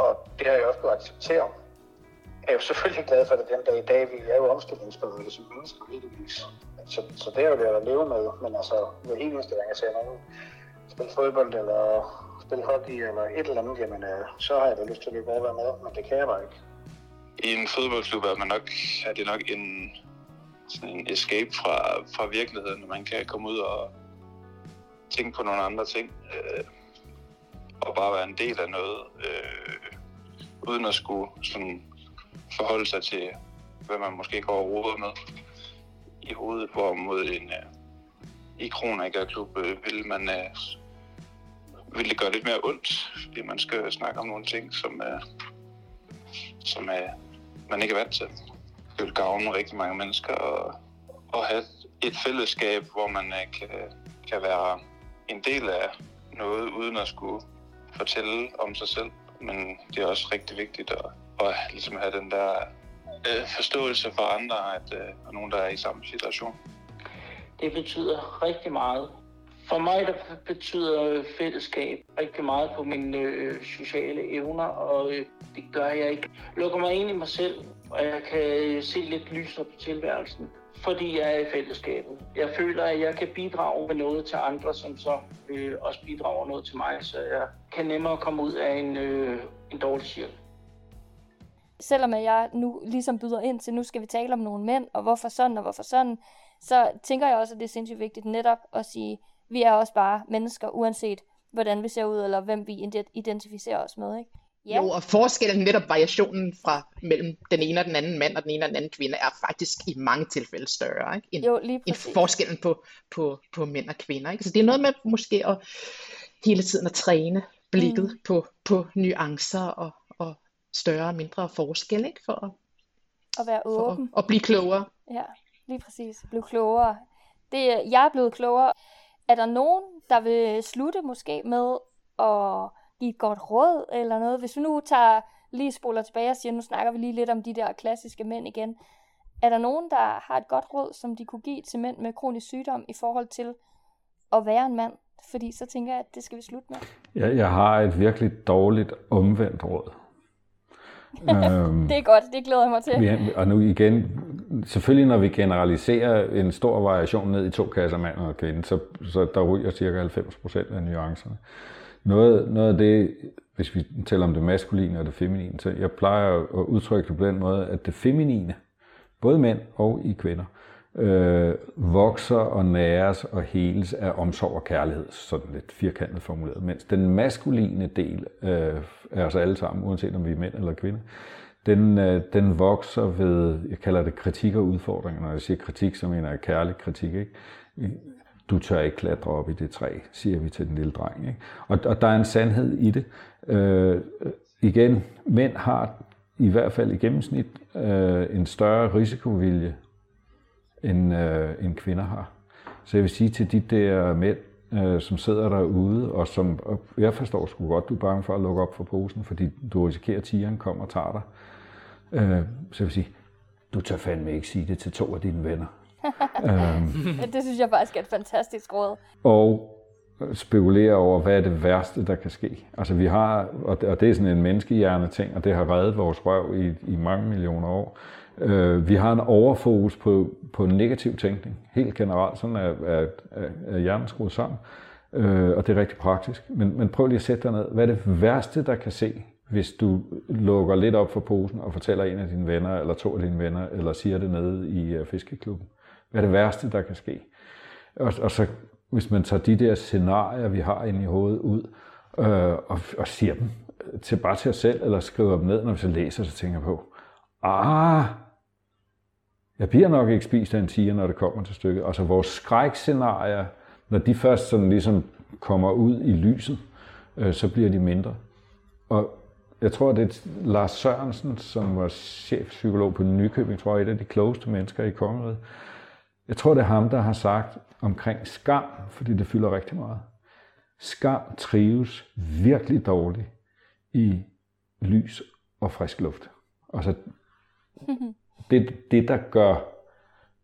Og det har jeg også kunnet acceptere. er jo selvfølgelig glad for det den dag i dag. Vi er jo omstillingsberedte som mennesker, heldigvis. Så, så det er jo det at leve med. Men altså, hver eneste gang jeg ser nogen spille fodbold eller spille hockey eller et eller andet, jamen, øh, så har jeg da lyst til at løbe over og være med, men det kan jeg bare ikke. I en fodboldklub er, man nok, er det nok en, sådan en escape fra, fra virkeligheden, når man kan komme ud og tænke på nogle andre ting. Øh, og bare være en del af noget, øh, uden at skulle sådan, forholde sig til, hvad man måske går og roder med i hovedet, hvor mod en øh, i Kronager-klub øh, vil man øh, vil det gøre lidt mere ondt, fordi man skal snakke om nogle ting, som, øh, som øh, man ikke er vant til. Det vil gavne rigtig mange mennesker og, og have et fællesskab, hvor man øh, kan, kan være en del af noget, uden at skulle fortælle om sig selv. Men det er også rigtig vigtigt at, at ligesom have den der øh, forståelse for andre, at øh, er nogen, der er i samme situation. Det betyder rigtig meget. For mig der betyder fællesskab rigtig meget på mine øh, sociale evner, og øh, det gør jeg ikke. Lukker mig ind i mig selv, og jeg kan øh, se lidt lysere på tilværelsen, fordi jeg er i fællesskabet. Jeg føler, at jeg kan bidrage med noget til andre, som så øh, også bidrager noget til mig, så jeg kan nemmere komme ud af en, øh, en dårlig cirkel selvom jeg nu ligesom byder ind til, nu skal vi tale om nogle mænd, og hvorfor sådan, og hvorfor sådan, så tænker jeg også, at det er sindssygt vigtigt netop at sige, vi er også bare mennesker, uanset hvordan vi ser ud, eller hvem vi identificerer os med. Ikke? Ja. Jo, og forskellen, netop variationen fra mellem den ene og den anden mand og den ene og den anden kvinde, er faktisk i mange tilfælde større, ikke? End, jo, lige end forskellen på, på, på mænd og kvinder. Ikke? Så det er noget med måske at hele tiden at træne blikket mm. på, på nuancer og, og større og mindre forskel, ikke? For at, at være åben. For at, at blive klogere. Ja, lige præcis. Blive klogere. Det, jeg er blevet klogere. Er der nogen, der vil slutte måske med at give et godt råd eller noget? Hvis vi nu tager lige spoler tilbage og siger, nu snakker vi lige lidt om de der klassiske mænd igen. Er der nogen, der har et godt råd, som de kunne give til mænd med kronisk sygdom i forhold til at være en mand? Fordi så tænker jeg, at det skal vi slutte med. Ja, jeg har et virkelig dårligt omvendt råd. øhm, det er godt, det glæder jeg mig til. Vi, og nu igen, selvfølgelig når vi generaliserer en stor variation ned i to kasser mand og kvinde, så, så der ryger cirka 90 procent af nuancerne. Noget, noget af det, hvis vi taler om det maskuline og det feminine, så jeg plejer at udtrykke det på den måde, at det feminine, både mænd og i kvinder, øh, vokser og næres og heles af omsorg og kærlighed, sådan lidt firkantet formuleret, mens den maskuline del øh, af os alle sammen, uanset om vi er mænd eller kvinder, den, øh, den vokser ved, jeg kalder det kritik og udfordringer. Når jeg siger kritik, så mener jeg kærlig kritik. Ikke? Du tør ikke klatre op i det træ, siger vi til den lille dreng. Ikke? Og, og der er en sandhed i det. Øh, igen, mænd har i hvert fald i gennemsnit øh, en større risikovilje, end, øh, end kvinder har. Så jeg vil sige til de der mænd, øh, som sidder derude, og som og jeg forstår sgu godt, du er bange for at lukke op for posen, fordi du risikerer, at tigeren kommer og tager dig. Øh, så vil sige, du tør fandme ikke sige det til to af dine venner. øhm, det synes jeg faktisk er et fantastisk råd. Og spekulere over, hvad er det værste, der kan ske. Altså vi har, og det, og det er sådan en menneskehjerne ting, og det har reddet vores røv i, i mange millioner år. Øh, vi har en overfokus på, på negativ tænkning, helt generelt. Sådan er, er, er hjernen skruet sammen, øh, og det er rigtig praktisk. Men, men prøv lige at sætte dig ned. Hvad er det værste, der kan se, hvis du lukker lidt op for posen og fortæller en af dine venner, eller to af dine venner, eller siger det nede i øh, fiskeklubben? Hvad er det værste, der kan ske? Og, og så, hvis man tager de der scenarier, vi har inde i hovedet ud, øh, og, og siger dem til bare til os selv, eller skriver dem ned, når vi så læser, så tænker jeg på, ah, jeg bliver nok ikke spist af en tiger, når det kommer til stykket. Altså vores skrækscenarier, når de først sådan ligesom kommer ud i lyset, øh, så bliver de mindre. Og jeg tror, det er Lars Sørensen, som var chefpsykolog på Nykøbing, tror jeg, et af de klogeste mennesker i kongeriget. Jeg tror, det er ham, der har sagt omkring skam, fordi det fylder rigtig meget. Skam trives virkelig dårligt i lys og frisk luft. Altså, det, det der gør,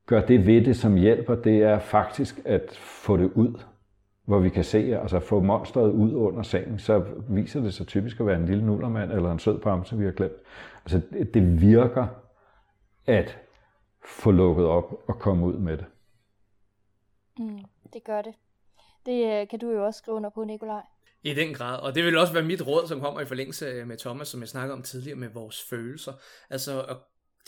gør det ved det, som hjælper, det er faktisk at få det ud. hvor vi kan se, altså få monstret ud under sengen, så viser det sig typisk at være en lille nullermand eller en sød bamse, vi har glemt. Altså det virker at få lukket op og komme ud med det. Mm, det gør det. Det øh, kan du jo også skrive under på, Nikolaj. I den grad, og det vil også være mit råd, som kommer i forlængelse med Thomas, som jeg snakkede om tidligere med vores følelser. Altså at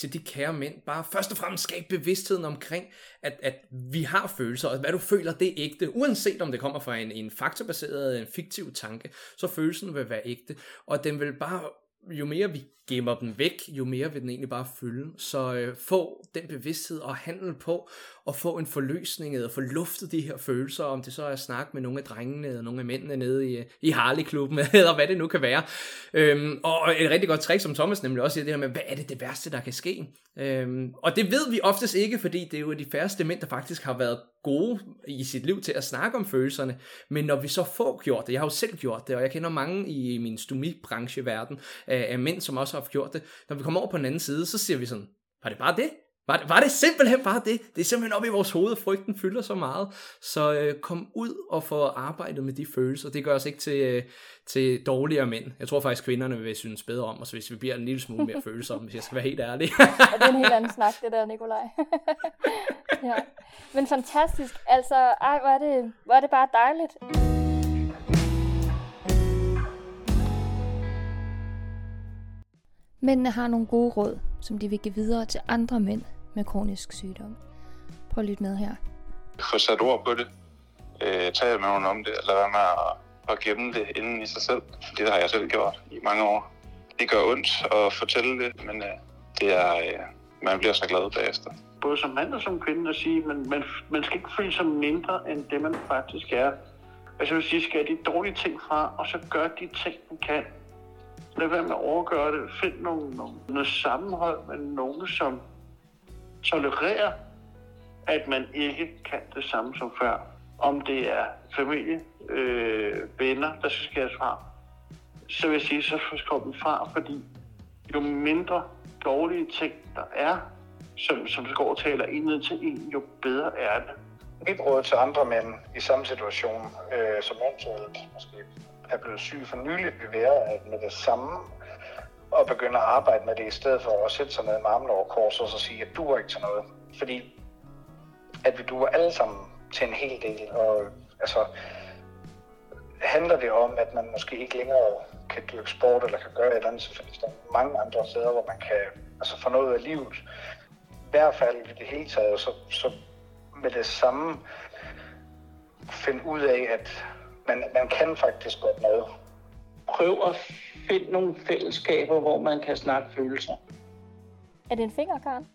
til de kære mænd, bare først og fremmest skabe bevidstheden omkring, at, at vi har følelser, og hvad du føler, det er ægte. Uanset om det kommer fra en, en faktorbaseret, en fiktiv tanke, så følelsen vil være ægte, og den vil bare jo mere vi gemmer den væk, jo mere vil den egentlig bare fylde. Så øh, få den bevidsthed og handle på, og få en forløsning, eller få luftet de her følelser, om det så er at snakke med nogle af drengene, eller nogle af mændene nede i, i Harley-klubben, eller hvad det nu kan være. Øhm, og et rigtig godt trick, som Thomas nemlig også siger, det her med, hvad er det det værste, der kan ske? Øhm, og det ved vi oftest ikke, fordi det er jo de færreste mænd, der faktisk har været gode i sit liv til at snakke om følelserne, men når vi så får gjort det, jeg har jo selv gjort det, og jeg kender mange i min stomibrancheverden af, mænd, som også har gjort det, når vi kommer over på den anden side, så siger vi sådan, var det bare det? Var det, var det simpelthen bare det? Det er simpelthen op i vores hoved, frygten fylder så meget. Så øh, kom ud og få arbejdet med de følelser. Det gør os ikke til, øh, til dårligere mænd. Jeg tror faktisk, kvinderne vil synes bedre om os, hvis vi bliver en lille smule mere følsomme, hvis jeg skal være helt ærlig. ja, det er en helt anden snak, det der, Nikolaj. ja. Men fantastisk. Altså, ej, hvor er det, hvor er det bare dejligt. Mændene har nogle gode råd, som de vil give videre til andre mænd med kronisk sygdom. Prøv at lytte med her. Få sat ord på det. Øh, tale med nogen om det. Lad være med at, at gemme det inden i sig selv. Det har jeg selv gjort i mange år. Det gør ondt at fortælle det, men øh, det er, øh, man bliver så glad bagefter. Både som mand og som kvinde at sige, at man, man skal ikke føle sig mindre end det, man faktisk er. Altså vil sige, skal de dårlige ting fra, og så gør de ting, man kan. Lad være med at overgøre det. Find nogle, nogle, noget sammenhold med nogen, som tolererer, at man ikke kan det samme som før. Om det er familie, øh, venner, der skal skæres fra, så vil jeg sige, så skal dem fra, fordi jo mindre dårlige ting der er, som, som går og taler en ned til en, jo bedre er det. Mit råd til andre mænd i samme situation, øh, som eventuelt måske er blevet syg for nylig, vil være at med det samme og begynde at arbejde med det, i stedet for at sætte sig ned med armen over kors og så sige, at du er ikke til noget. Fordi at vi duer alle sammen til en hel del, og altså handler det om, at man måske ikke længere kan dyrke sport eller kan gøre et eller andet, så findes der mange andre steder, hvor man kan altså, få noget af livet. I hvert fald i det hele taget, så, så med det samme finde ud af, at man, man kan faktisk godt noget. Prøv at finde nogle fællesskaber, hvor man kan snakke følelser. Er det en finger, Karen?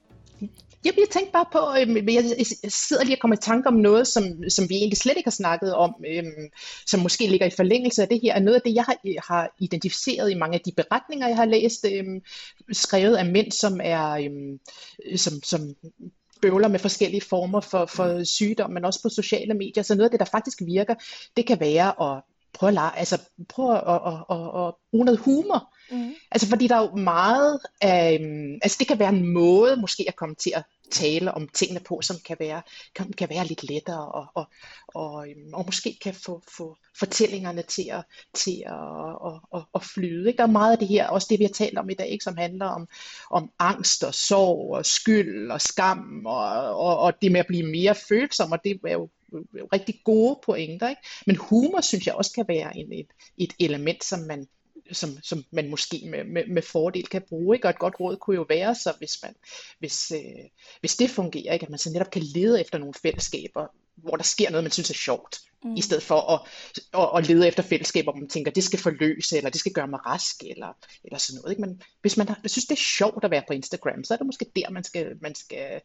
Jeg, jeg tænkte bare på, øh, jeg, jeg sidder lige og kommer i tanke om noget, som, som vi egentlig slet ikke har snakket om, øh, som måske ligger i forlængelse af det her, er noget af det, jeg har, har identificeret i mange af de beretninger, jeg har læst, øh, skrevet af mænd, som er, øh, som, som bøvler med forskellige former for, for sygdom, men også på sociale medier. Så noget af det, der faktisk virker, det kan være at prøve at, lege, altså, prøve at, at, at, at bruge noget humor. Mm. Altså fordi der er jo meget, øh, altså det kan være en måde måske at komme til at tale om tingene på, som kan være, kan, kan være lidt lettere, og, og, og, øhm, og måske kan få, få fortællingerne til at, til at, at, at, at flyde. Ikke? Der er meget af det her, også det vi har talt om i dag, ikke? som handler om, om angst og sorg og skyld og skam, og, og, og det med at blive mere følsom, og det er jo rigtig gode pointer. Ikke? Men humor synes jeg også kan være en, et, et element, som man, som, som man måske med, med, med fordel kan bruge. Ikke? Og et godt råd kunne jo være, så hvis, man, hvis, øh, hvis det fungerer, ikke? at man så netop kan lede efter nogle fællesskaber, hvor der sker noget, man synes er sjovt, mm. i stedet for at, at, at lede efter fællesskaber, hvor man tænker, det skal forløse, eller det skal gøre mig rask, eller, eller sådan noget. Ikke? Men hvis man har, synes, det er sjovt at være på Instagram, så er det måske der, man skal, man skal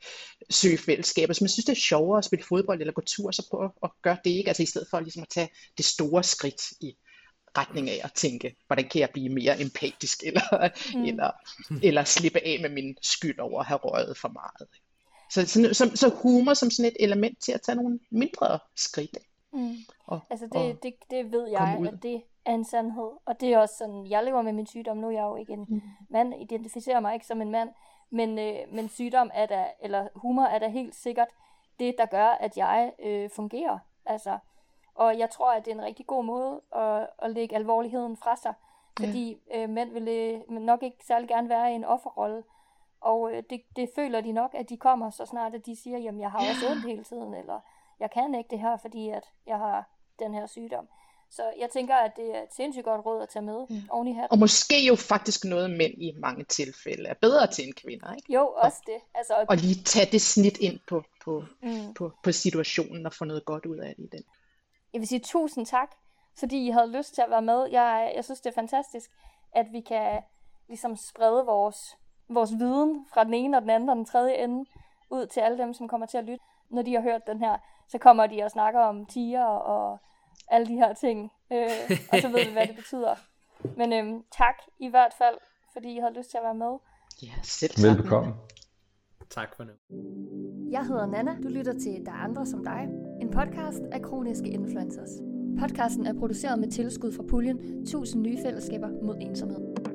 søge fællesskaber. Hvis man synes, det er sjovere at spille fodbold eller gå tur, så prøv at gøre det, ikke? Altså i stedet for ligesom at tage det store skridt i retning af at tænke, hvordan kan jeg blive mere empatisk, eller, mm. eller, eller slippe af med min skyld over at have røget for meget. Så, så, så, så humor som sådan et element til at tage nogle mindre skridt. Mm. Og, altså det, det, det ved jeg, at det er en sandhed. Og det er også sådan, jeg lever med min sygdom. Nu er jeg jo ikke en mm. mand, identificerer mig ikke som en mand. Men, øh, men sygdom er der, eller humor er der helt sikkert det, der gør, at jeg øh, fungerer. Altså, Og jeg tror, at det er en rigtig god måde at, at lægge alvorligheden fra sig, fordi ja. øh, mænd vil øh, nok ikke særlig gerne være i en offerrolle, og øh, det, det føler de nok, at de kommer så snart, at de siger, jamen jeg har også ondt hele tiden, eller jeg kan ikke det her, fordi at jeg har den her sygdom. Så jeg tænker, at det er et sindssygt godt råd at tage med ja. oven i hatten. Og måske jo faktisk noget, mænd i mange tilfælde er bedre til en kvinder, ikke? Jo, også og, det. Altså, og lige tage det snit ind på, på, mm. på, på situationen og få noget godt ud af det i den. Jeg vil sige tusind tak, fordi I havde lyst til at være med. Jeg, jeg synes, det er fantastisk, at vi kan ligesom sprede vores, vores viden fra den ene og den anden og den tredje ende ud til alle dem, som kommer til at lytte. Når de har hørt den her, så kommer de og snakker om tiger og alle de her ting, øh, og så ved vi, hvad det betyder. Men øhm, tak i hvert fald, fordi I havde lyst til at være med. Ja, selv tak. Velbekomme. Tak for nu. Jeg hedder Nana. Du lytter til Der er andre som dig. En podcast af kroniske influencers. Podcasten er produceret med tilskud fra puljen 1000 nye fællesskaber mod ensomhed.